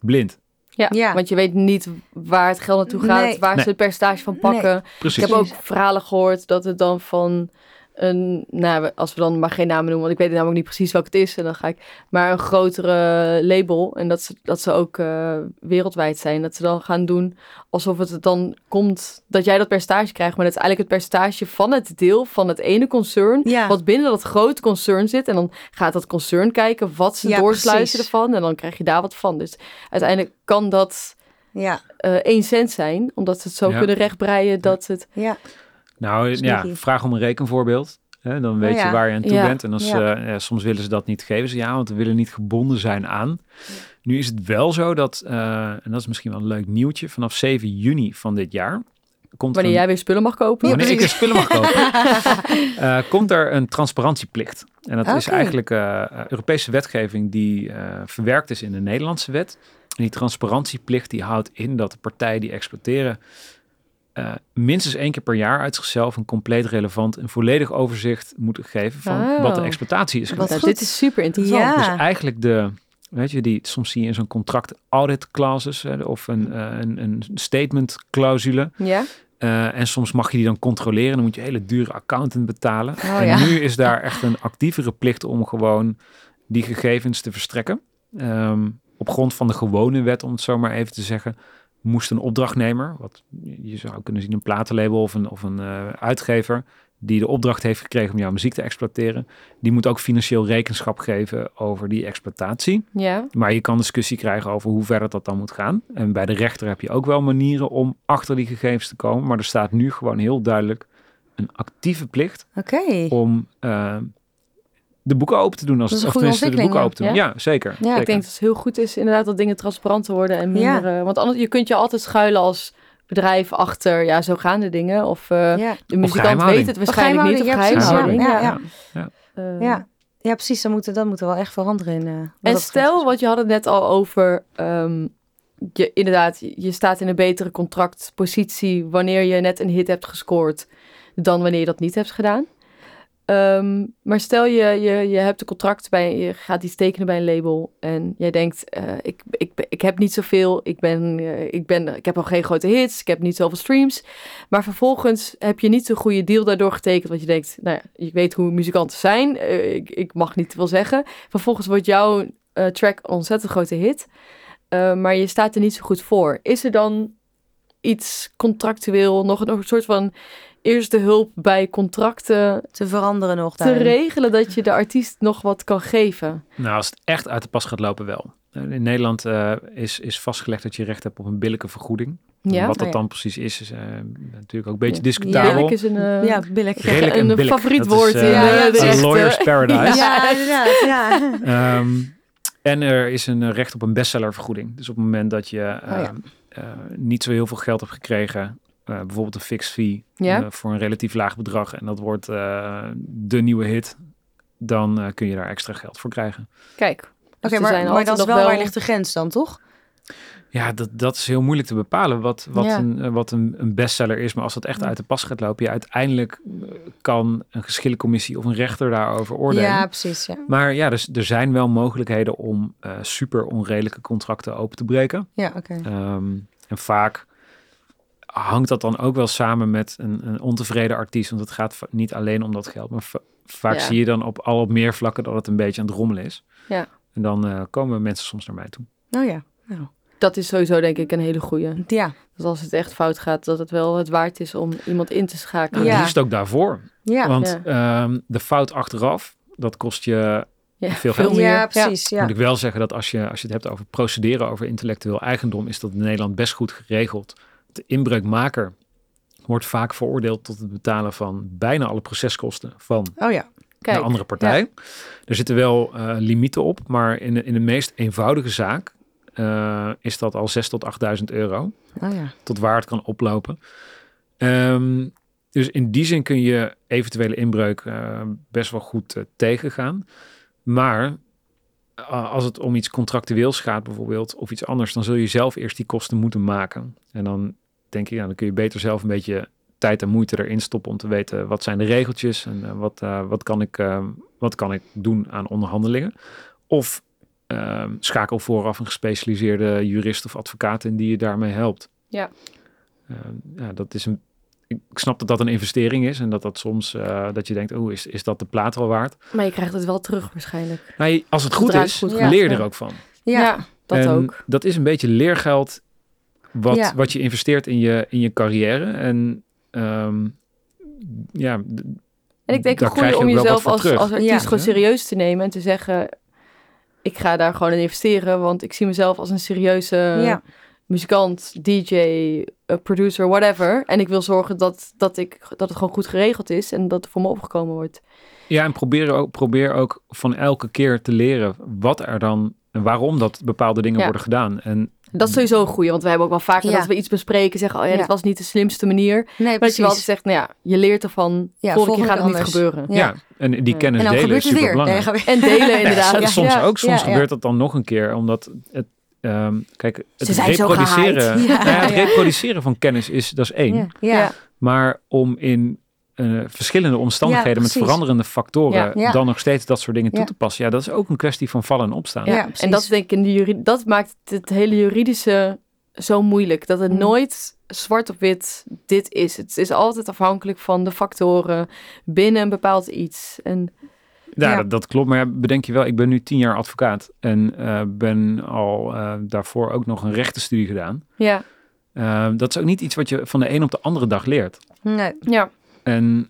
blind. Ja, Ja. want je weet niet waar het geld naartoe gaat, Nee. waar Nee. ze het percentage van pakken. Precies. Ik heb ook verhalen gehoord dat het dan van een, nou, als we dan maar geen namen noemen, want ik weet namelijk niet precies welk het is. En dan ga ik, maar een grotere label en dat ze, dat ze ook eh, wereldwijd zijn. Dat ze dan gaan doen alsof het dan komt dat jij dat percentage krijgt, maar dat is eigenlijk het percentage van het deel van het ene concern, Ja. wat binnen dat grote concern zit. En dan gaat dat concern kijken wat ze Ja, doorsluiten precies. ervan en dan krijg je daar wat van. Dus uiteindelijk kan dat Ja. eh 1 cent zijn, omdat ze het zo Ja. kunnen rechtbreien dat het... Ja. Nou ja, vraag om een rekenvoorbeeld. Hè, dan weet Oh, ja. je waar je aan toe Ja. bent. En als, Ja. eh, ja, soms willen ze dat niet geven. Ze ja, want we willen niet gebonden zijn aan. Nu is het wel zo dat, eh, en dat is misschien wel een leuk nieuwtje, vanaf 7 juni van dit jaar komt er Wanneer een- jij weer spullen mag kopen. wanneer ik er precies. spullen mag kopen, eh, komt er een transparantieplicht. En dat is eigenlijk Europese wetgeving die verwerkt is in de Nederlandse wet. En die transparantieplicht die houdt in dat de partijen die exploiteren eh, minstens één keer per jaar uit zichzelf een compleet relevant en volledig overzicht moeten geven van wat de exploitatie is Wat dit is super interessant. Ja. Dus eigenlijk de, weet je, die soms zie je in zo'n contract audit clauses hè, of een, eh, een, een statement clausule. Ja? Eh, en soms mag je die dan controleren. Dan moet je een hele dure accountant betalen. Oh, en ja. nu is daar echt een actievere plicht om gewoon die gegevens te verstrekken. Ehm, op grond van de gewone wet, om het zo maar even te zeggen, moest een opdrachtnemer, wat je zou kunnen zien een platenlabel of een, of een eh, uitgever, die de opdracht heeft gekregen om jouw muziek te exploiteren, die moet ook financieel rekenschap geven over die exploitatie. Ja. Maar je kan discussie krijgen over hoe ver dat dan moet gaan. En bij de rechter heb je ook wel manieren om achter die gegevens te komen. Maar er staat nu gewoon heel duidelijk een actieve plicht om eh, de boeken open te doen. Als Dat is een goede de boeken open te doen. Ja, zeker. Ja, zeker. Ik denk dat het heel goed is inderdaad dat dingen transparanter worden en Ja. minder... eh, want anders, je kunt je altijd schuilen als bedrijf achter, ja, zo gaan de dingen. Of eh, ja. de muzikant weet het waarschijnlijk niet. Of ja, precies, geheimhouding. ja, Ja, ja. Eh, Ja. ja, precies. Dat moet, dat moet er wel echt veranderen in. eh, En stel, want je had het net al over, ehm, je, inderdaad, je je staat in een betere contractpositie wanneer je net een hit hebt gescoord dan wanneer je dat niet hebt gedaan. Ehm, maar stel je, je, je hebt een contract bij, je gaat iets tekenen bij een label en jij denkt, eh, ik, ik, ik heb niet zoveel, ik, ben, eh, ik, ben, ik heb nog geen grote hits, ik heb niet zoveel streams. Maar vervolgens heb je niet zo'n goede deal daardoor getekend, want je denkt, nou ja, je weet hoe muzikanten zijn, eh, ik, ik mag niet te veel zeggen. Vervolgens wordt jouw track een ontzettend grote hit, maar je staat er niet zo goed voor. Is er dan iets contractueel, nog, nog een soort van eerste hulp bij contracten te veranderen nog te daarin. regelen dat je de artiest nog wat kan geven? Nou, als het echt uit de pas gaat lopen wel. In Nederland eh, is, is vastgelegd dat je recht hebt op een billijke vergoeding. Ja, Wat dat Oh, ja. dan precies is, is eh, natuurlijk ook een beetje Ja. discutabel. Billijk is een, eh, Ja, billig. Redelijk en een billig. favoriet Dat is, woord in Ja, ja, de lawyer's paradise. Ja, inderdaad. Ja. Ehm, en er is een recht op een bestsellervergoeding. Dus op het moment dat je eh, Oh ja. eh, niet zo heel veel geld hebt gekregen, eh, bijvoorbeeld een fixed fee Ja. eh, voor een relatief laag bedrag, en dat wordt eh, de nieuwe hit, dan eh, kun je daar extra geld voor krijgen. Kijk. dus Oké, maar, zijn maar dat is nog wel, waar ligt de grens dan, toch? Ja, dat, dat is heel moeilijk te bepalen wat, wat, Ja. een, wat een, een bestseller is. Maar als dat echt uit de pas gaat lopen, ja, uiteindelijk kan een geschillencommissie of een rechter daarover oordelen. Ja, precies. Ja, Maar ja, dus, er zijn wel mogelijkheden om eh, super onredelijke contracten open te breken. ja oké. Ehm, en vaak hangt dat dan ook wel samen met een, een ontevreden artiest. Want het gaat niet alleen om dat geld. Maar va- vaak Ja. zie je dan op al op meer vlakken dat het een beetje aan het rommelen is. Ja. En dan eh, komen mensen soms naar mij toe. Oh ja. Nou. dat is sowieso denk ik een hele goeie. Ja, Dus als het echt fout gaat, dat het wel het waard is om iemand in te schakelen. Ja. Het liefst ook daarvoor. ja. Want ehm, de fout achteraf, dat kost je Ja, veel geld. meer. ja, precies. Ja. Moet ik wel zeggen dat als je, als je het hebt over procederen over intellectueel eigendom, is dat in Nederland best goed geregeld. De inbreukmaker wordt vaak veroordeeld tot het betalen van bijna alle proceskosten van Oh ja. Kijk, de andere partij. Er zitten wel eh, limieten op, maar in de, in de meest eenvoudige zaak eh, is dat al 6 tot 8.000 euro. Oh ja. tot waar het kan oplopen. Ehm, dus in die zin kun je eventuele inbreuk eh, best wel goed tegengaan. Maar als het om iets contractueels gaat bijvoorbeeld, of iets anders, dan zul je zelf eerst die kosten moeten maken. En dan denk ik, ja, dan kun je beter zelf een beetje tijd en moeite erin stoppen om te weten wat zijn de regeltjes en eh, wat, eh, wat, kan ik, eh, wat kan ik doen aan onderhandelingen. Of ehm, schakel vooraf een gespecialiseerde jurist of advocaat in die je daarmee helpt. Ja. Eh, ja, dat is een. Ik snap dat dat een investering is en dat dat soms eh, dat je denkt, oh, is, is dat de plaat wel waard? Maar je krijgt het wel terug waarschijnlijk. Nou, je- als het goed Zodra het is, goed leer je er ook van. Ja. dat en ook. Dat is een beetje leergeld wat, Ja. wat je investeert in je, in je carrière. En ehm, ja, En ik denk het goede krijg je om jezelf als, terug. als artiest Ja. gewoon serieus te nemen en te zeggen... Ik ga daar gewoon in investeren, want ik zie mezelf als een serieuze ja. muzikant, DJ, eh, producer, whatever. En ik wil zorgen dat, dat, ik, dat het gewoon goed geregeld is en dat er voor me opgekomen wordt. Ja, en probeer ook, probeer ook van elke keer te leren wat er dan en waarom dat bepaalde dingen Ja. worden gedaan. En Dat is sowieso een goeie, want we hebben ook wel vaker Ja. dat we iets bespreken, zeggen, oh ja, Ja. dit was niet de slimste manier. Nee, Maar dat je precies. wel altijd zegt, nou ja, je leert ervan, Ja, volgende keer gaat het niet anders. gebeuren. ja, Ja. en die Ja. kennis en dan delen gebeurt is super weer. belangrijk. En delen inderdaad. Ja, Ja, soms ja. ook. Soms Ja, ja. gebeurt dat dan nog een keer, omdat het, ehm, kijk, het Ze zijn zo reproduceren. Nou ja, het reproduceren van kennis is dat is één. Ja. Maar om in eh, verschillende omstandigheden Ja, met veranderende factoren Ja. Ja. dan nog steeds dat soort dingen toe te passen. Ja, dat is ook een kwestie van vallen en opstaan. Ja, Ja, en dat is denk ik in de juri- dat maakt het hele juridische zo moeilijk. Dat het Mm. nooit zwart op wit dit is. Het is altijd afhankelijk van de factoren binnen een bepaald iets. En Ja, Ja. Dat, dat klopt. Maar bedenk je wel, ik ben nu tien jaar advocaat en eh, ben al eh, daarvoor ook nog een rechtenstudie gedaan. ja, dat is ook niet iets wat je van de een op de andere dag leert. Nee. ja, En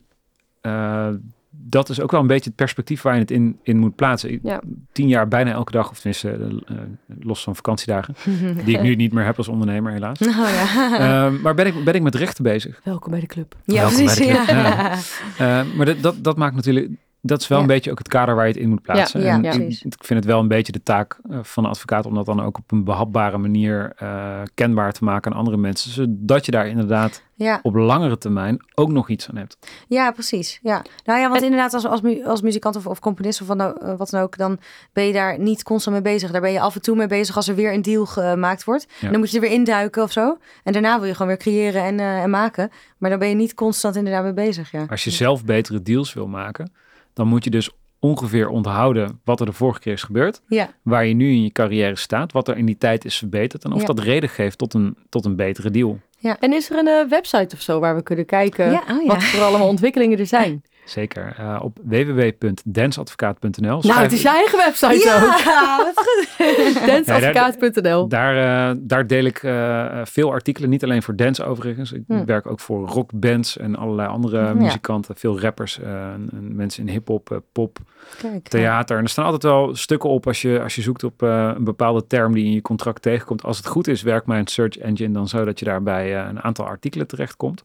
eh, dat is ook wel een beetje het perspectief waar je het in, in moet plaatsen. Ja. Tien jaar bijna elke dag, of tenminste eh, eh, los van vakantiedagen, die ik nu niet meer heb als ondernemer helaas. Oh ja. Eh, maar ben ik, ben ik met rechten bezig. welkom bij de club. ja, Welkom precies. bij de club. Ja. Eh, maar dat, dat, dat maakt natuurlijk, dat is wel Ja. een beetje ook het kader waar je het in moet plaatsen. Ja, en ja, ik, vind het wel een beetje de taak eh, van een advocaat om dat dan ook op een behapbare manier eh, kenbaar te maken aan andere mensen. Zodat je daar inderdaad Ja. op langere termijn ook nog iets aan hebt. Ja, precies. Ja. Nou ja, want inderdaad, als, als, mu- als muzikant of, of componist of wat, nou, eh, wat dan ook, dan ben je daar niet constant mee bezig. Daar ben je af en toe mee bezig als er weer een deal gemaakt wordt. Ja. Dan moet je er weer induiken of zo. En daarna wil je gewoon weer creëren en, eh, en maken. Maar dan ben je niet constant inderdaad mee bezig. Ja. Als je zelf betere deals wil maken, dan moet je dus ongeveer onthouden wat er de vorige keer is gebeurd. Ja. Waar je nu in je carrière staat, wat er in die tijd is verbeterd. En of Ja. dat reden geeft tot een, tot een betere deal. En is er een eh, website of zo waar we kunnen kijken Ja, oh ja. wat voor allemaal ontwikkelingen er zijn? Zeker. Eh, op www.dansadvocaat.nl. nou, het is je eigen website ook. Ja, wat goed. Dansadvocaat.nl. Daar, eh, daar deel ik eh, veel artikelen, niet alleen voor dance overigens. Ik Hm. werk ook voor rockbands en allerlei andere Ja. muzikanten. Veel rappers eh, en, en mensen in hip-hop, pop, Kijk, theater. En er staan altijd wel stukken op als je, als je zoekt op eh, een bepaalde term die in je contract tegenkomt. Als het goed is, werkt mijn search engine dan zo dat je daarbij een aantal artikelen terechtkomt.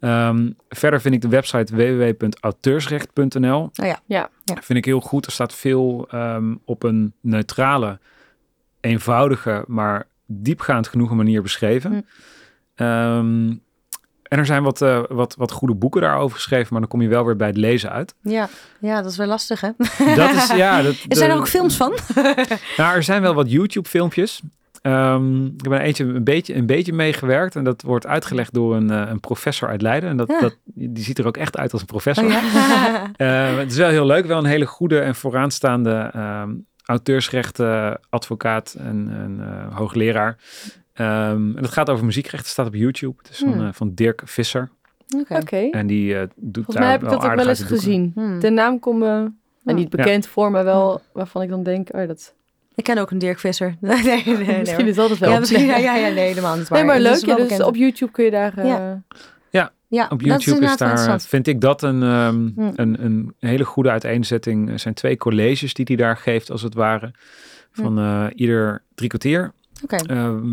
Ehm, verder vind ik de website www.auteursrecht.nl. Oh ja. Ja. Ja. Vind ik heel goed. Er staat veel ehm, op een neutrale, eenvoudige, maar diepgaand genoegen manier beschreven. Hm. Ehm, en er zijn wat, eh, wat, wat goede boeken daarover geschreven, maar dan kom je wel weer bij het lezen uit. Ja. ja, dat is wel lastig hè. Dat is, ja, dat, Er zijn er ook films van. nou, er zijn wel wat YouTube-filmpjes. Ehm, ik heb er eentje een beetje, een beetje meegewerkt. En dat wordt uitgelegd door een, eh, een professor uit Leiden. En dat, Ja. dat, die ziet er ook echt uit als een professor. Oh, ja. Eh, het is wel heel leuk. Wel een hele goede en vooraanstaande ehm auteursrechten advocaat en, en eh, hoogleraar. Ehm, en dat gaat over muziekrechten. staat op YouTube. Het is van, Hmm. eh, van Dirk Visser. Oké. En die doet Volgens daar mij heb ik dat ook wel eens gezien. Hmm. De naam komt me niet bekend voor, maar wel waarvan ik dan denk, oh dat... Ik ken ook een Dirk Visser. Nee, nee, nee. Misschien is dat het wel. Ja, misschien, ja, ja, ja, nee, helemaal niet. Nee, maar leuk. Ja, dus op YouTube kun je daar... eh, Ja. ja, Op YouTube is, daar, interessant. vind ik dat een, ehm, Hm. een, een hele goede uiteenzetting. Er zijn twee colleges die hij daar geeft, als het ware. Van eh, ieder drie kwartier. Oké, ehm,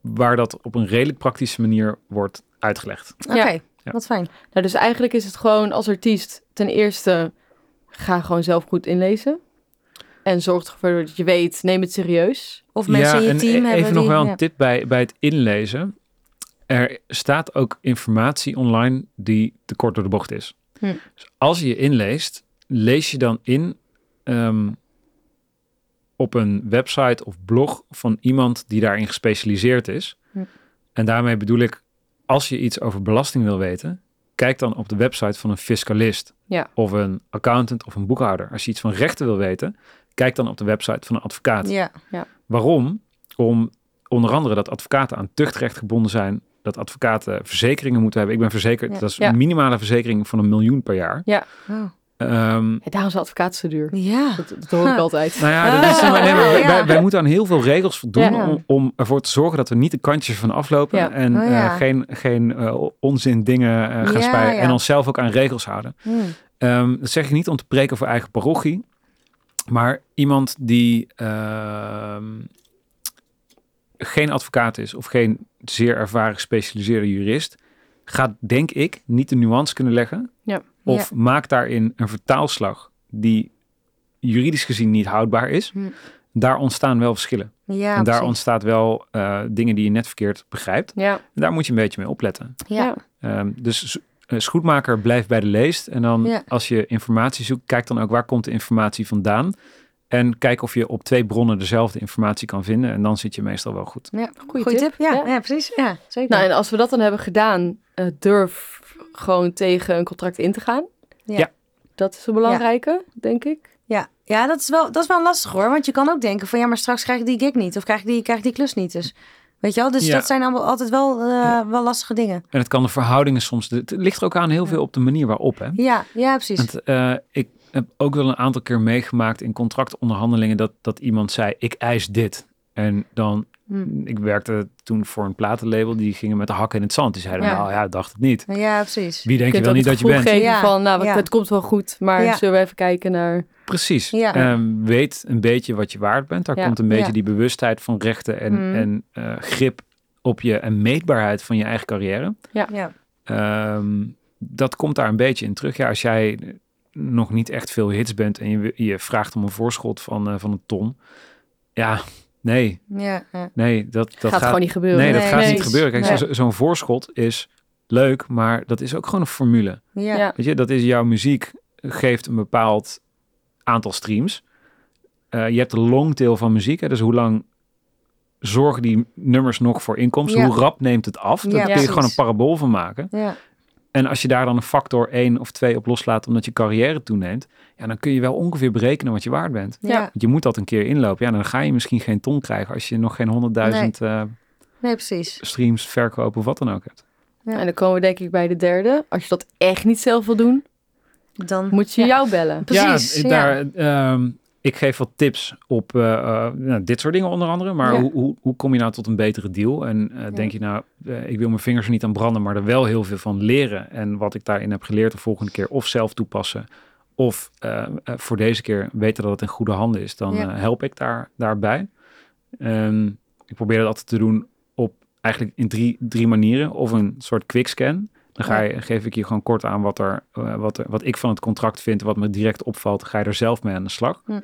waar dat op een redelijk praktische manier wordt uitgelegd. oké. Ja. Ja. Wat fijn. Nou, dus eigenlijk is het gewoon als artiest ten eerste ga gewoon zelf goed inlezen. En zorg ervoor dat je weet, neem het serieus. Of mensen in je team hebben even nog wel een tip bij, bij het inlezen. Er staat ook informatie online die te kort door de bocht is. Hm. Dus als je je inleest, lees je dan in ehm, op een website of blog van iemand die daarin gespecialiseerd is. Hm. En daarmee bedoel ik, als je iets over belasting wil weten, kijk dan op de website van een fiscalist. Ja. Of een accountant of een boekhouder. Als je iets van rechten wil weten, kijk dan op de website van een advocaat. Ja, Waarom? Om onder andere dat advocaten aan tuchtrecht gebonden zijn. Dat advocaten verzekeringen moeten hebben. Ik ben verzekerd, Ja. dat is Ja. een minimale verzekering van een miljoen per jaar. oh. Ehm, Ja, daarom is advocaat zo duur. ja. Dat, dat hoor ik altijd. nou ja, dat is, nee, maar wij, Ja. wij, wij moeten aan heel veel regels voldoen Ja. om, om ervoor te zorgen dat we niet de kantjes van aflopen. Ja. En Oh ja. eh, geen, geen eh, onzin dingen eh, gaan Ja, ja. En onszelf ook aan regels houden. Hm. Ehm, dat zeg ik niet om te preken voor eigen parochie. Maar iemand die ehm, geen advocaat is of geen zeer ervaren gespecialiseerde jurist, gaat denk ik niet de nuance kunnen leggen. Ja. Of maakt daarin een vertaalslag die juridisch gezien niet houdbaar is. Hm. Daar ontstaan wel verschillen. Ja, en daar precies. ontstaat wel eh, dingen die je net verkeerd begrijpt. Ja, En daar moet je een beetje mee opletten. Ja. Ehm, dus schoenmaker blijft bij de leest. En dan Ja. als je informatie zoekt, kijk dan ook waar komt de informatie vandaan. En kijk of je op twee bronnen dezelfde informatie kan vinden. En dan zit je meestal wel goed. Ja. goede tip. tip. Ja, Ja. ja. precies. Ja, zeker. Nou, en als we dat dan hebben gedaan, eh, durf gewoon tegen een contract in te gaan. Ja. Ja. Dat is een belangrijke, denk ik. Ja, ja dat, is wel, dat is wel lastig hoor. Want je kan ook denken van ja, maar straks krijg ik die gig niet. Of krijg ik die, krijg ik die klus niet. Dus weet je wel, dus Ja. dat zijn allemaal altijd wel, eh, wel lastige dingen. En het kan de verhoudingen soms... Het ligt er ook aan heel veel op de manier waarop. Hè? Ja, ja precies. Want, eh, ik heb ook wel een aantal keer meegemaakt in contractonderhandelingen... Dat, dat iemand zei, ik eis dit. En dan... Hm. Ik werkte toen voor een platenlabel. Die gingen met de hakken in het zand. Die zeiden, Ja. nou ja, dacht het niet. Ja, precies. Wie denk je wel niet dat je bent? geven Ja, van, nou, ja. het komt wel goed, maar Ja. zullen we even kijken naar... Precies. Ja. Ehm, weet een beetje wat je waard bent. Daar Ja. komt een beetje Ja. die bewustheid van rechten en, Mm. en eh, grip op je en meetbaarheid van je eigen carrière. Ja. Ehm, dat komt daar een beetje in terug. Ja, als jij nog niet echt veel hits bent en je, je vraagt om een voorschot van, eh, van een ton. Ja, nee, Ja, ja. nee, dat, dat gaat, gewoon niet gebeuren. Nee, dat Nee, gaat nee. niet gebeuren. Kijk, Nee. zo- zo'n voorschot is leuk, maar dat is ook gewoon een formule. Ja. Ja. Weet je, dat is jouw muziek geeft een bepaald aantal streams. Eh, je hebt de longtail van muziek, hè, dus hoe lang zorgen die nummers nog voor inkomsten? Ja. Hoe rap neemt het af? Daar Ja, kun je precies. gewoon een parabool van maken. En als je daar dan een factor 1 of 2 op loslaat omdat je carrière toeneemt, ja, dan kun je wel ongeveer berekenen wat je waard bent. Ja. Want je moet dat een keer inlopen. Ja, dan ga je misschien geen ton krijgen als je nog geen 100.000 eh, Nee, precies. streams, verkopen of wat dan ook hebt. Ja. En dan komen we denk ik bij de derde. Als je dat echt niet zelf wil doen, Dan moet je Ja. jou bellen. Precies, Ja, ja. daar, ehm, ik geef wat tips op eh, eh, nou, dit soort dingen onder andere. Maar Ja. hoe, hoe, hoe kom je nou tot een betere deal? En eh, denk je nou, ik wil mijn vingers er niet aan branden, maar er wel heel veel van leren. En wat ik daarin heb geleerd de volgende keer of zelf toepassen. Of voor deze keer weten dat het in goede handen is. Dan Ja. help ik daar, daarbij. Ehm, ik probeer dat altijd te doen op eigenlijk in drie, drie manieren. Of een soort quickscan. Dan ga je, geef ik je gewoon kort aan wat, er, eh, wat, er, wat ik van het contract vind, wat me direct opvalt. Ga je er zelf mee aan de slag. Hm.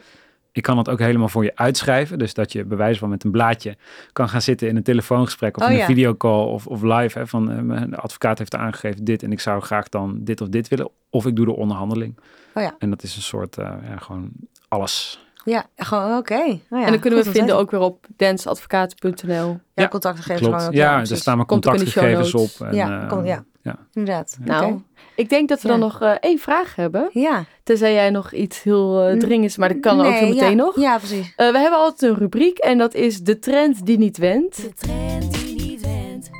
Ik kan het ook helemaal voor je uitschrijven. Dus dat je bij wijze van met een blaadje kan gaan zitten in een telefoongesprek of Oh in een ja. videocall of, of live. Hè, van eh, mijn advocaat heeft aangegeven dit en ik zou graag dan dit of dit willen. Of ik doe de onderhandeling. Oh ja. En dat is een soort, eh, ja, gewoon alles. Ja, gewoon oké. Oh ja, en dan kunnen we vinden ook weer op danceadvocaat.nl. Ja, Ja, contactgegevens Klopt. Ja, precies. staan mijn de contactgegevens op. En, Ja, eh, kom- ja. Ja. Inderdaad. Nou, ik denk dat we dan nog eh, één vraag hebben. Ja. Tenzij jij nog iets heel eh, N- dringends, maar dat kan ook zo meteen ja. nog. Ja, precies. Eh, we hebben altijd een rubriek en dat is de trend die niet went. De trend die niet went.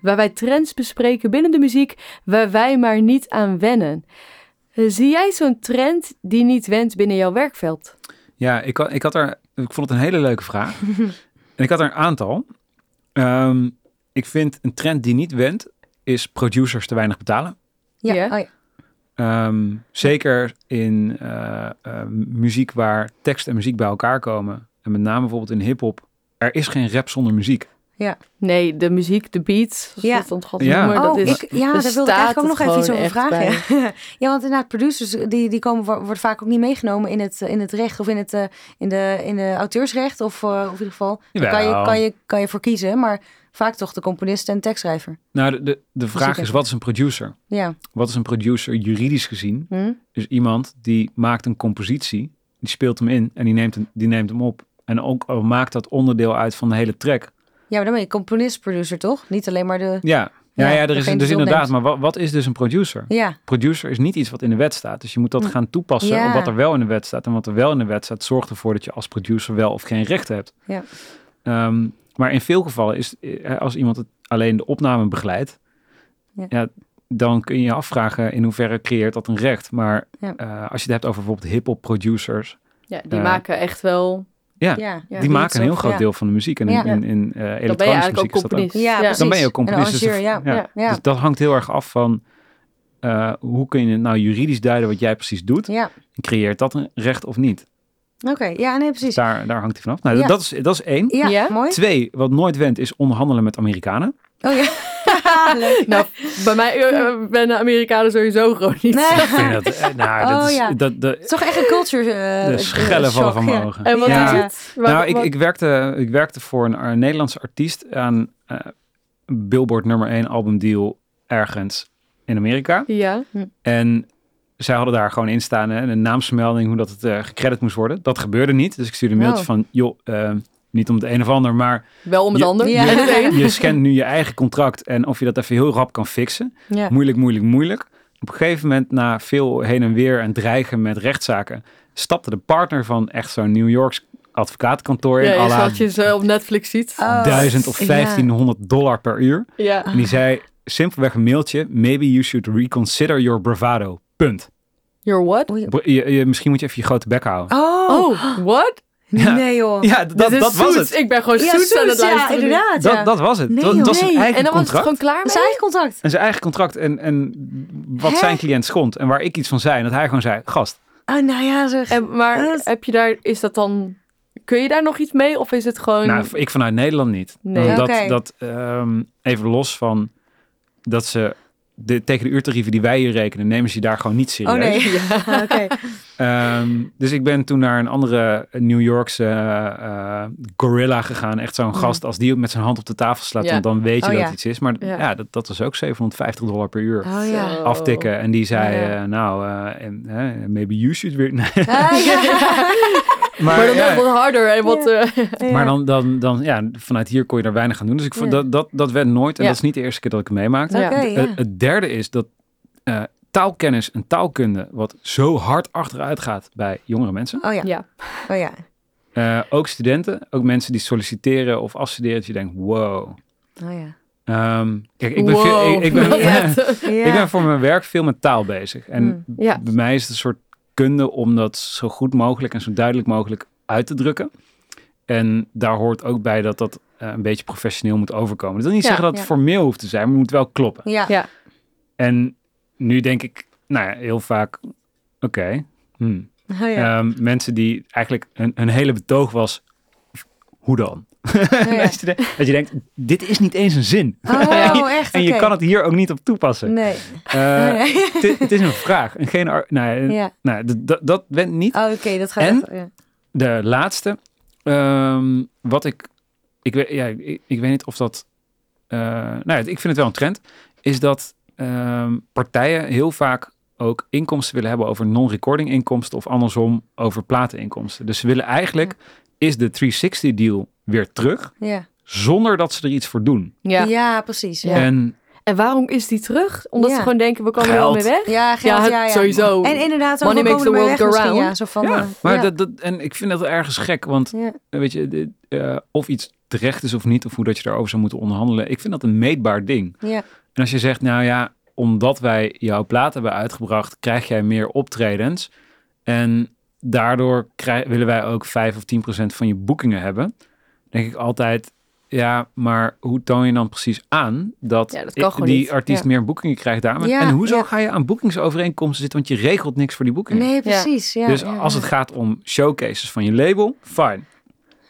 Waar wij trends bespreken binnen de muziek waar wij maar niet aan wennen. Eh, zie jij zo'n trend die niet went binnen jouw werkveld? Ja, ik, had- ik had er ik vond het een hele leuke vraag. en ik had er een aantal. Ehm, ik vind een trend die niet went, is producers te weinig betalen. Ja. Ja. Oh, ja. Ehm, zeker in eh, eh, muziek waar tekst en muziek bij elkaar komen. En met name bijvoorbeeld in hip-hop. Er is geen rap zonder muziek. Nee, de muziek, de beats, zoals Ja. gaat Ja. noemen, dat oh, is... ik, ja, daar daar wilde ik eigenlijk ook nog even iets over vragen. Ja. ja, want inderdaad, producers die, die komen, wo- worden vaak ook niet meegenomen in het, in het recht of in, het, eh, in, de, in de auteursrecht. Of, eh, of in ieder geval, daar kan je, kan, je, kan je voor kiezen. Maar vaak toch de componist en tekstschrijver. Nou, de, de, de vraag is, wat is een producer? Ja. Wat is een producer juridisch gezien? Hm? Dus iemand die maakt een compositie, die speelt hem in en die neemt hem, die neemt hem op. En ook al maakt dat onderdeel uit van de hele track. ja, maar dan ben je componist-producer toch? Niet alleen maar de... Ja, ja, Ja, ja, er is dus inderdaad. Maar wat, wat is dus een producer? Ja, Producer is niet iets wat in de wet staat. Dus je moet dat Hm. gaan toepassen Ja. op wat er wel in de wet staat. En wat er wel in de wet staat, zorgt ervoor dat je als producer wel of geen rechten hebt. Ja. Ehm, maar in veel gevallen is, eh, als iemand het alleen de opname begeleidt, Ja. ja. dan kun je je afvragen in hoeverre creëert dat een recht. Maar Ja. eh, als je het hebt over bijvoorbeeld hip-hop producers, Ja, die Eh, maken echt wel... Ja, ja. Ja. die maken een heel groot ja. deel van de muziek. En in, Ja. in, in eh, Dan ben je elektronische muziek is dat ook. componist. Ja. Dan ben je ook Een componist. Dus, arrangeur, ja. ja. Ja. Ja. dus dat hangt heel erg af van eh, hoe kun je het nou juridisch duiden wat jij precies doet. Ja, Creëert dat een recht of niet? Oké. Ja, nee, precies. Daar, daar hangt hij vanaf. Nou, Ja. dat, is, dat is één. Ja, Ja? mooi. Twee, wat nooit went, is onderhandelen met Amerikanen. Oh ja. Leuk. Nou, bij mij eh, ben de Amerikanen sowieso gewoon niet. Nee. Ik vind dat, eh, nou, dat Oh, is, ja. dat, dat, Het is toch echt een culture eh, de schellen eh, vallen shock, van ja. mijn ogen. En wat Ja. is het? Waar- nou, ik, wat- ik, werkte, ik werkte voor een, een Nederlandse artiest aan eh, Billboard nummer 1 albumdeal ergens in Amerika. Ja. En zij hadden daar gewoon in staan hè, een naamsvermelding, hoe dat het eh gecredit moest worden. Dat gebeurde niet. Dus ik stuurde een mailtje Oh. van, joh, eh, niet om het een of ander, maar Wel om het Je- ander. Ja. En je scant nu je eigen contract en of je dat even heel rap kan fixen. Ja. Moeilijk, moeilijk, moeilijk. Op een gegeven moment, na veel heen en weer en dreigen met rechtszaken, stapte de partner van echt zo'n New Yorks advocatenkantoor in, Ja, à je ze op Netflix ziet. Oh, 1000 of ja. 1500 dollar per uur. Ja. En die zei simpelweg een mailtje, maybe you should reconsider your bravado. Punt. Your what? Je, je- misschien moet je even je grote bek houden. Oh, Oh, what? Ja. nee joh. Ja, dat, dat was het. Ik ben gewoon Ja, aan het ja, luisteren. inderdaad. Dat, ja. dat was het. Nee, dat, dat was zijn eigen En dan was het contract. gewoon klaar Dat is mee? eigen contract. En zijn eigen contract. En, en wat Hè? zijn cliënt schond. En waar ik iets van zei. En dat hij gewoon zei, gast. Oh, nou ja, zeg. En, maar Dat- heb je daar, is dat dan, kun je daar nog iets mee? Of is het gewoon... Nou, ik vanuit Nederland niet. Nee. Oké. dat, ehm, even los van dat ze de, tegen de uurtarieven die wij hier rekenen, nemen ze je daar gewoon niet serieus. Oh nee. Ja. Oké. Ehm, dus ik ben toen naar een andere New Yorkse eh, eh, gorilla gegaan. Echt zo'n Mm. gast, als die met zijn hand op de tafel slaat, Ja. dan, dan weet je Oh, dat ja. het iets is. Maar Ja. ja, dat, dat was ook 750 dollar per uur. Oh. Aftikken. En die zei, Ja. eh, nou, eh, en, hè, maybe you should weer... Maar dan ja. nog wat harder en wat... eh, Ja. Maar dan, dan, dan, ja, vanuit hier kon je daar weinig aan doen. Dus ik vond Ja. dat, dat, dat werd nooit. En Ja. dat is niet de eerste keer dat ik het meemaakte. Ja. het, het derde is dat eh, taalkennis en taalkunde, wat zo hard achteruit gaat bij jongere mensen. Oh ja. ja. Oh ja. Eh, ook studenten, ook mensen die solliciteren of afstuderen. Dat je denkt, wow. Oh ja. Ehm, kijk, ik ben, Wow. veel, ik, ik, ben, Ja. ik ben voor mijn werk veel met taal bezig. En. Ja. bij mij is het een soort kunde om dat zo goed mogelijk en zo duidelijk mogelijk uit te drukken. En daar hoort ook bij dat dat eh, een beetje professioneel moet overkomen. Dat wil niet Ja, zeggen dat het formeel hoeft te zijn, maar het moet wel kloppen. Ja. Ja. En nu denk ik, nou ja, heel vaak, oké. hmm. Oh ja. Ehm, mensen die eigenlijk een, een hele betoog was, hoe dan? Ja. dat, je, de- dat je denkt, dit is niet eens een zin. Oh, echt? en je kan het hier ook niet op toepassen. Nee. Eh, Nee. het, is een vraag. En geen, nou, ja, nou, dat went niet. Oh, oké, dat gaat En? ja. De laatste, ehm, wat ik, ik, weet, ja, ik, ik weet niet of dat, eh, nou ja, ik vind het wel een trend, is dat ehm, partijen heel vaak ook inkomsten willen hebben over non-recording inkomsten of andersom over plateninkomsten. Dus ze willen eigenlijk, is de 360 deal weer terug, Ja. zonder dat ze er iets voor doen. Ja. Ja. precies. Ja. En En waarom is die terug? Omdat Ja. ze gewoon denken, we komen er wel Geld. mee weg? Ja, geld, Ja, ja, het- ja. sowieso. En inderdaad, ook Money we makes komen the er world weg go misschien, round. Ja, zo van, ja, eh, maar ja. Dat, dat, en ik vind dat ergens gek, want Ja. eh, weet je, dit, eh, of iets terecht is of niet, of hoe dat je daarover zou moeten onderhandelen. Ik vind dat een meetbaar ding. Ja. En als je zegt, nou ja, omdat wij jouw plaat hebben uitgebracht, krijg jij meer optredens. En daardoor willen wij ook 5 of 10 procent van je boekingen hebben. Denk ik altijd, ja, maar hoe toon je dan precies aan dat, Ja, die niet. artiest Ja. meer boekingen krijgt daar? Ja, en hoezo ga je aan boekingsovereenkomsten zitten? Want je regelt niks voor die boekingen. Nee, precies. Ja, dus als het gaat om showcases van je label, fijn.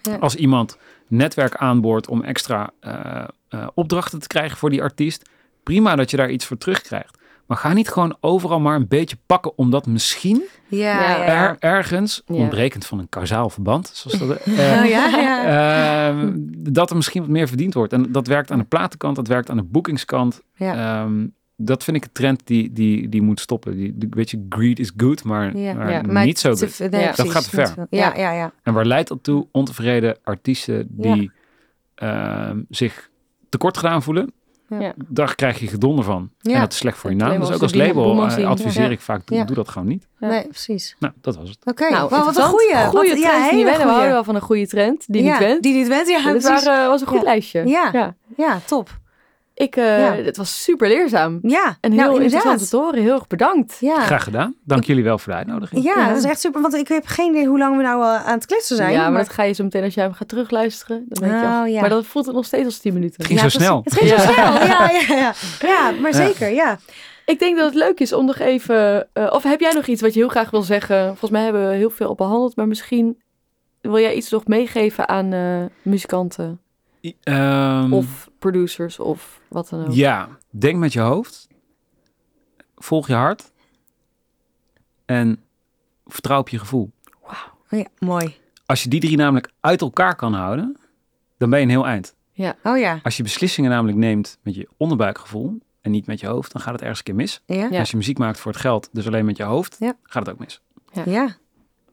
Ja. Als iemand netwerk aanboort om extra eh, eh, opdrachten te krijgen voor die artiest, prima dat je daar iets voor terugkrijgt. Maar ga niet gewoon overal maar een beetje pakken, omdat misschien Ja, er ergens, Ja. ontbrekend van een kausaal verband, zoals dat, eh, Oh, ja, ja. Ehm, dat er misschien wat meer verdiend wordt. En dat werkt aan de platenkant, dat werkt aan de boekingskant. Ja. Ehm, dat vind ik een trend die, die, die moet stoppen. Die, die, weet je, greed is good, maar, Ja. maar Ja, Maar niet zo te- good. nee, Ja. precies, Dat gaat te ver. Ja, ja, ja. En waar leidt dat toe? Ontevreden artiesten die ehm, zich tekort gedaan voelen. Ja. Daar krijg je gedonder van. Ja. En dat is slecht voor je Het naam. Dus ook als label eh, adviseer Ja. ik vaak, doe, Ja. doe dat gewoon niet. Ja. Nee, precies. Nou, dat was het. Oké, Nou, Wauw, wat een Wat- trends ja, die. We houden wel van een goede trend die ja, niet went. Die niet went, ja, precies. waren, was een goed Ja. lijstje. Ja. ja. Ja, top. Ik, eh, Ja. Het was super leerzaam. Ja, En heel nou, interessant te horen. Heel erg bedankt. Ja. Graag gedaan. Dank jullie wel voor de uitnodiging. Ja, Ja. dat is echt super. Want ik heb geen idee hoe lang we nou eh, aan het kletsen zijn. ja, maar, dat ga je zo meteen als jij hem gaat terugluisteren. Dan weet je Oh, al. ja. Maar dan voelt het nog steeds als 10 minuten. Het ging Ja, zo precies. snel. Het ging zo snel. Ja, ja, ja. ja maar zeker. Ja. Ik denk dat het leuk is om nog even... eh, of heb jij nog iets wat je heel graag wil zeggen? Volgens mij hebben we heel veel op behandeld. Maar misschien wil jij iets nog meegeven aan eh, muzikanten Ehm, of producers of wat dan ook. Ja, denk met je hoofd. Volg je hart. En vertrouw op je gevoel. Oh ja, mooi. Als je die drie namelijk uit elkaar kan houden, dan ben je een heel eind. Oh ja. Als je beslissingen namelijk neemt met je onderbuikgevoel en niet met je hoofd, dan gaat het ergens een keer mis. Ja. Ja. Als je muziek maakt voor het geld, dus alleen met je hoofd, Ja. gaat het ook mis. Ja.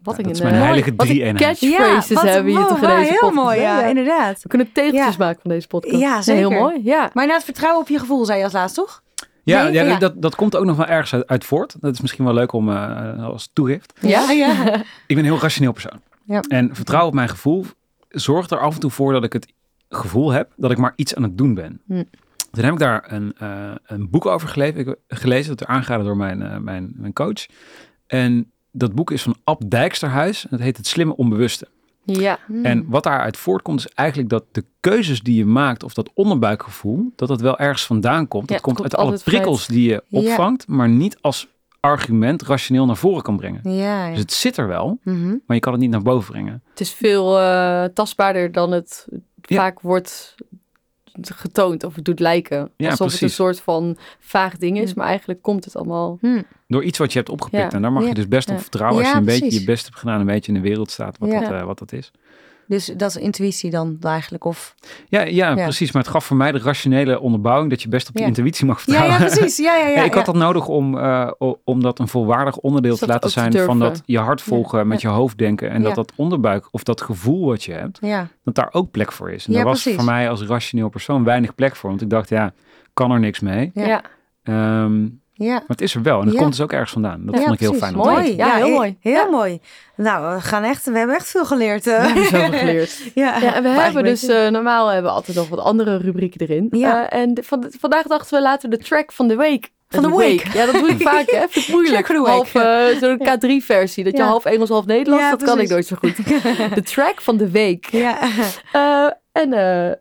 Wat Ja, een, dat is mijn heilige wat een catchphrases wat- hebben we hier wow, toch in waar, deze Heel podcast. mooi, ja, inderdaad. We kunnen tegeltjes Ja. maken van deze podcast. Ja, is Heel zeker. mooi, ja. Maar inderdaad, vertrouwen op je gevoel, zei je als laatst, toch? Ja, Nee? ja, Ja. Dat, dat komt ook nog wel ergens uit, uit voort. Dat is misschien wel leuk om eh, als toegift. Ja? ja. Ik ben een heel rationeel persoon. Ja. En vertrouwen op mijn gevoel zorgt er af en toe voor dat ik het gevoel heb dat ik maar iets aan het doen ben. Hm. Toen heb ik daar een, eh, een boek over gelezen, ik, gelezen, dat er aangeraden door mijn, eh, mijn, mijn coach. En dat boek is van Ab Dijksterhuis. En dat heet Het Slimme Onbewuste. Ja. Hmm. En wat daaruit voortkomt is eigenlijk dat de keuzes die je maakt, of dat onderbuikgevoel, dat dat wel ergens vandaan komt. Ja, dat komt het uit alle prikkels die je Ja. opvangt, maar niet als argument rationeel naar voren kan brengen. Ja. Dus het zit er wel, Mhm. maar je kan het niet naar boven brengen. Het is veel eh, tastbaarder dan het vaak wordt getoond of het doet lijken. Ja, Alsof het een soort van vaag ding is, maar eigenlijk komt het allemaal... Hm. Door iets wat je hebt opgepikt. Ja. En daar mag Ja. je dus best op vertrouwen als Ja, je een beetje je best hebt gedaan, een beetje in de wereld staat wat, Ja. dat, eh, wat dat is. Dus dat is intuïtie dan eigenlijk? Of... Ja, ja, Ja. precies. Maar het gaf voor mij de rationele onderbouwing dat je best op je Ja. intuïtie mag Ja, vertrouwen. ja, precies. Ja, ja, ja. Ja, ik had ja. dat nodig om, eh, o- om dat een volwaardig onderdeel Dus te laten te zijn van dat je hart volgen met je hoofd denken. En Ja. dat dat onderbuik of dat gevoel wat je hebt, Ja. dat daar ook plek voor is. En Ja, daar was precies. voor mij als rationeel persoon weinig plek voor. Want ik dacht, ja, kan er niks mee. Ja. Ja, ja. Maar het is er wel. En het Ja. komt dus ook ergens vandaan. Dat Ja, vond ik heel precies. fijn om te Mooi. Ja, heel he- mooi. Heel Ja. mooi. Nou, we gaan echt, we hebben echt veel geleerd. we eh. hebben zoveel geleerd. ja. En we hebben dus, eh, normaal hebben we altijd nog wat andere rubrieken erin. Ja. Eh, en van, vandaag dachten we, laten we de track van de week. Van de week. Ja, dat doe ik vaak, hè. Vind ik moeilijk. Week. Half, zo'n K3-versie. Dat je Ja. half Engels, half Nederlands, Ja, dat kan ik nooit zo goed. De track van de week. ja. Eh, en eh,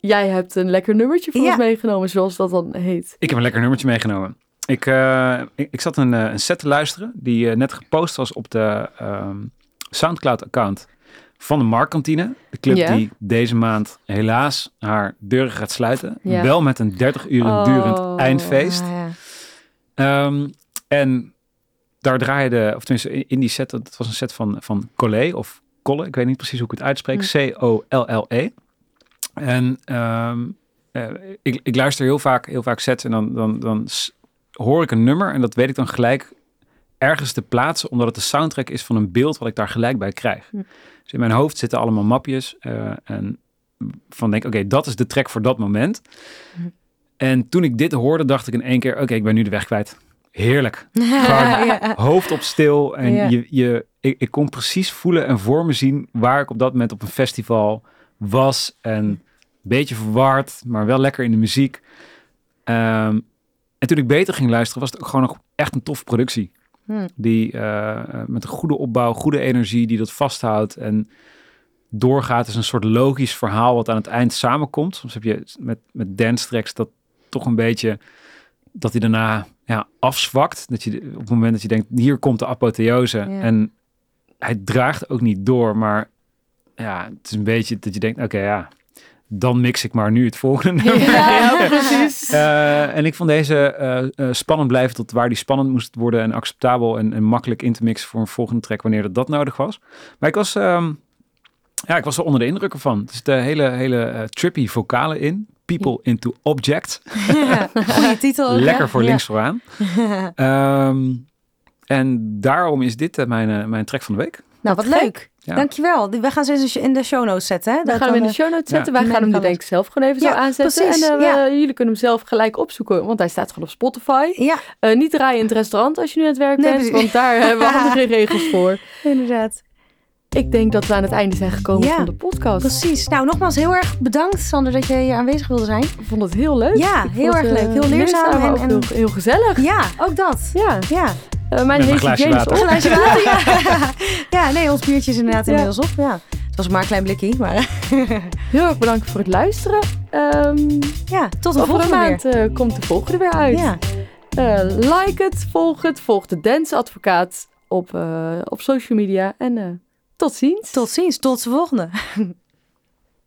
jij hebt een lekker nummertje voor Ja. ons meegenomen, zoals dat dan heet. Ik heb een lekker nummertje meegenomen. Ik, eh, ik, ik zat een, eh, een set te luisteren die eh, net gepost was op de ehm, Soundcloud-account van de Marktkantine. De club Ja. die deze maand helaas haar deuren gaat sluiten. Ja. Wel met een 30 uur Oh. durend eindfeest. Ah, ja. Ehm, en daar draaide, of tenminste in- in die set, dat was een set van, van Collet of Colle, ik weet niet precies hoe ik het uitspreek, C-O-L-L-E. En ehm, eh, ik, ik luister heel vaak, heel vaak sets en dan, dan, dan hoor ik een nummer en dat weet ik dan gelijk ergens te plaatsen, omdat het de soundtrack is van een beeld wat ik daar gelijk bij krijg. Hm. Dus in mijn hoofd zitten allemaal mapjes eh, en van denk, oké, dat is de track voor dat moment. Hm. En toen ik dit hoorde, dacht ik in één keer, oké, ik ben nu de weg kwijt. Heerlijk. Ja. Hoofd op stil. En Ja. je, je, ik, ik kon precies voelen en voor me zien waar ik op dat moment op een festival was. En beetje verward, maar wel lekker in de muziek. Ehm, En toen ik beter ging luisteren, was het ook gewoon nog echt een toffe productie. Hmm. Die eh, met een goede opbouw, goede energie, die dat vasthoudt en doorgaat. Is een soort logisch verhaal wat aan het eind samenkomt. Soms heb je met, met dance tracks dat toch een beetje, dat hij daarna ja, afzwakt. Dat je op het moment dat je denkt, hier komt de apotheose. Ja. En hij draagt ook niet door, maar ja, het is een beetje dat je denkt, oké ja, dan mix ik maar nu het volgende nummer. Ja, precies. Eh, en ik vond deze eh, eh, spannend blijven tot waar die spannend moest worden en acceptabel en, en makkelijk in te mixen voor een volgende track wanneer dat, dat nodig was. Maar ik was, ehm, ja, ik was er onder de indruk ervan. Er zitten hele, hele trippy vocalen in. People into Object. Goeie titel. ook, Lekker voor Ja. links vooraan. Ehm, en daarom is dit mijn, mijn track van de week. Nou, wat leuk. Ja. Dankjewel. We gaan ze eens in de show notes zetten. Hè? Gaan we hem in de show notes zetten. Ja. Wij gaan hem nu denk ik zelf gewoon even Ja, zo aanzetten. precies, En eh, we- jullie kunnen hem zelf gelijk opzoeken, want hij staat gewoon op Spotify. eh, Ja, Eh, niet draaien in het restaurant als je nu aan het werk Nee, bent, precies. want daar hebben we andere regels voor. inderdaad. Ik denk dat we aan het einde zijn gekomen Ja, van de podcast. Precies. Nou, nogmaals heel erg bedankt, Sander, dat je hier aanwezig wilde zijn. Ik vond het heel leuk. Ja, heel erg het, leuk. eh, Heel leerzaam en- en- heel, heel gezellig. Ja, ook dat. Ja. Ja. Eh, mijn Met een heet glaasje James water. op. Glaasje water, ja. ja, nee, ons biertje is inderdaad Ja. inmiddels op. Ja. Het was maar een klein blikje, maar Heel erg bedankt voor het luisteren. Ehm ja, tot de een volgende maand weer. eh, komt de volgende weer uit. Ja. Eh, like het, volg het, volg de Dance Advocaat op, eh, op social media. En eh, tot ziens. Tot ziens, tot de volgende.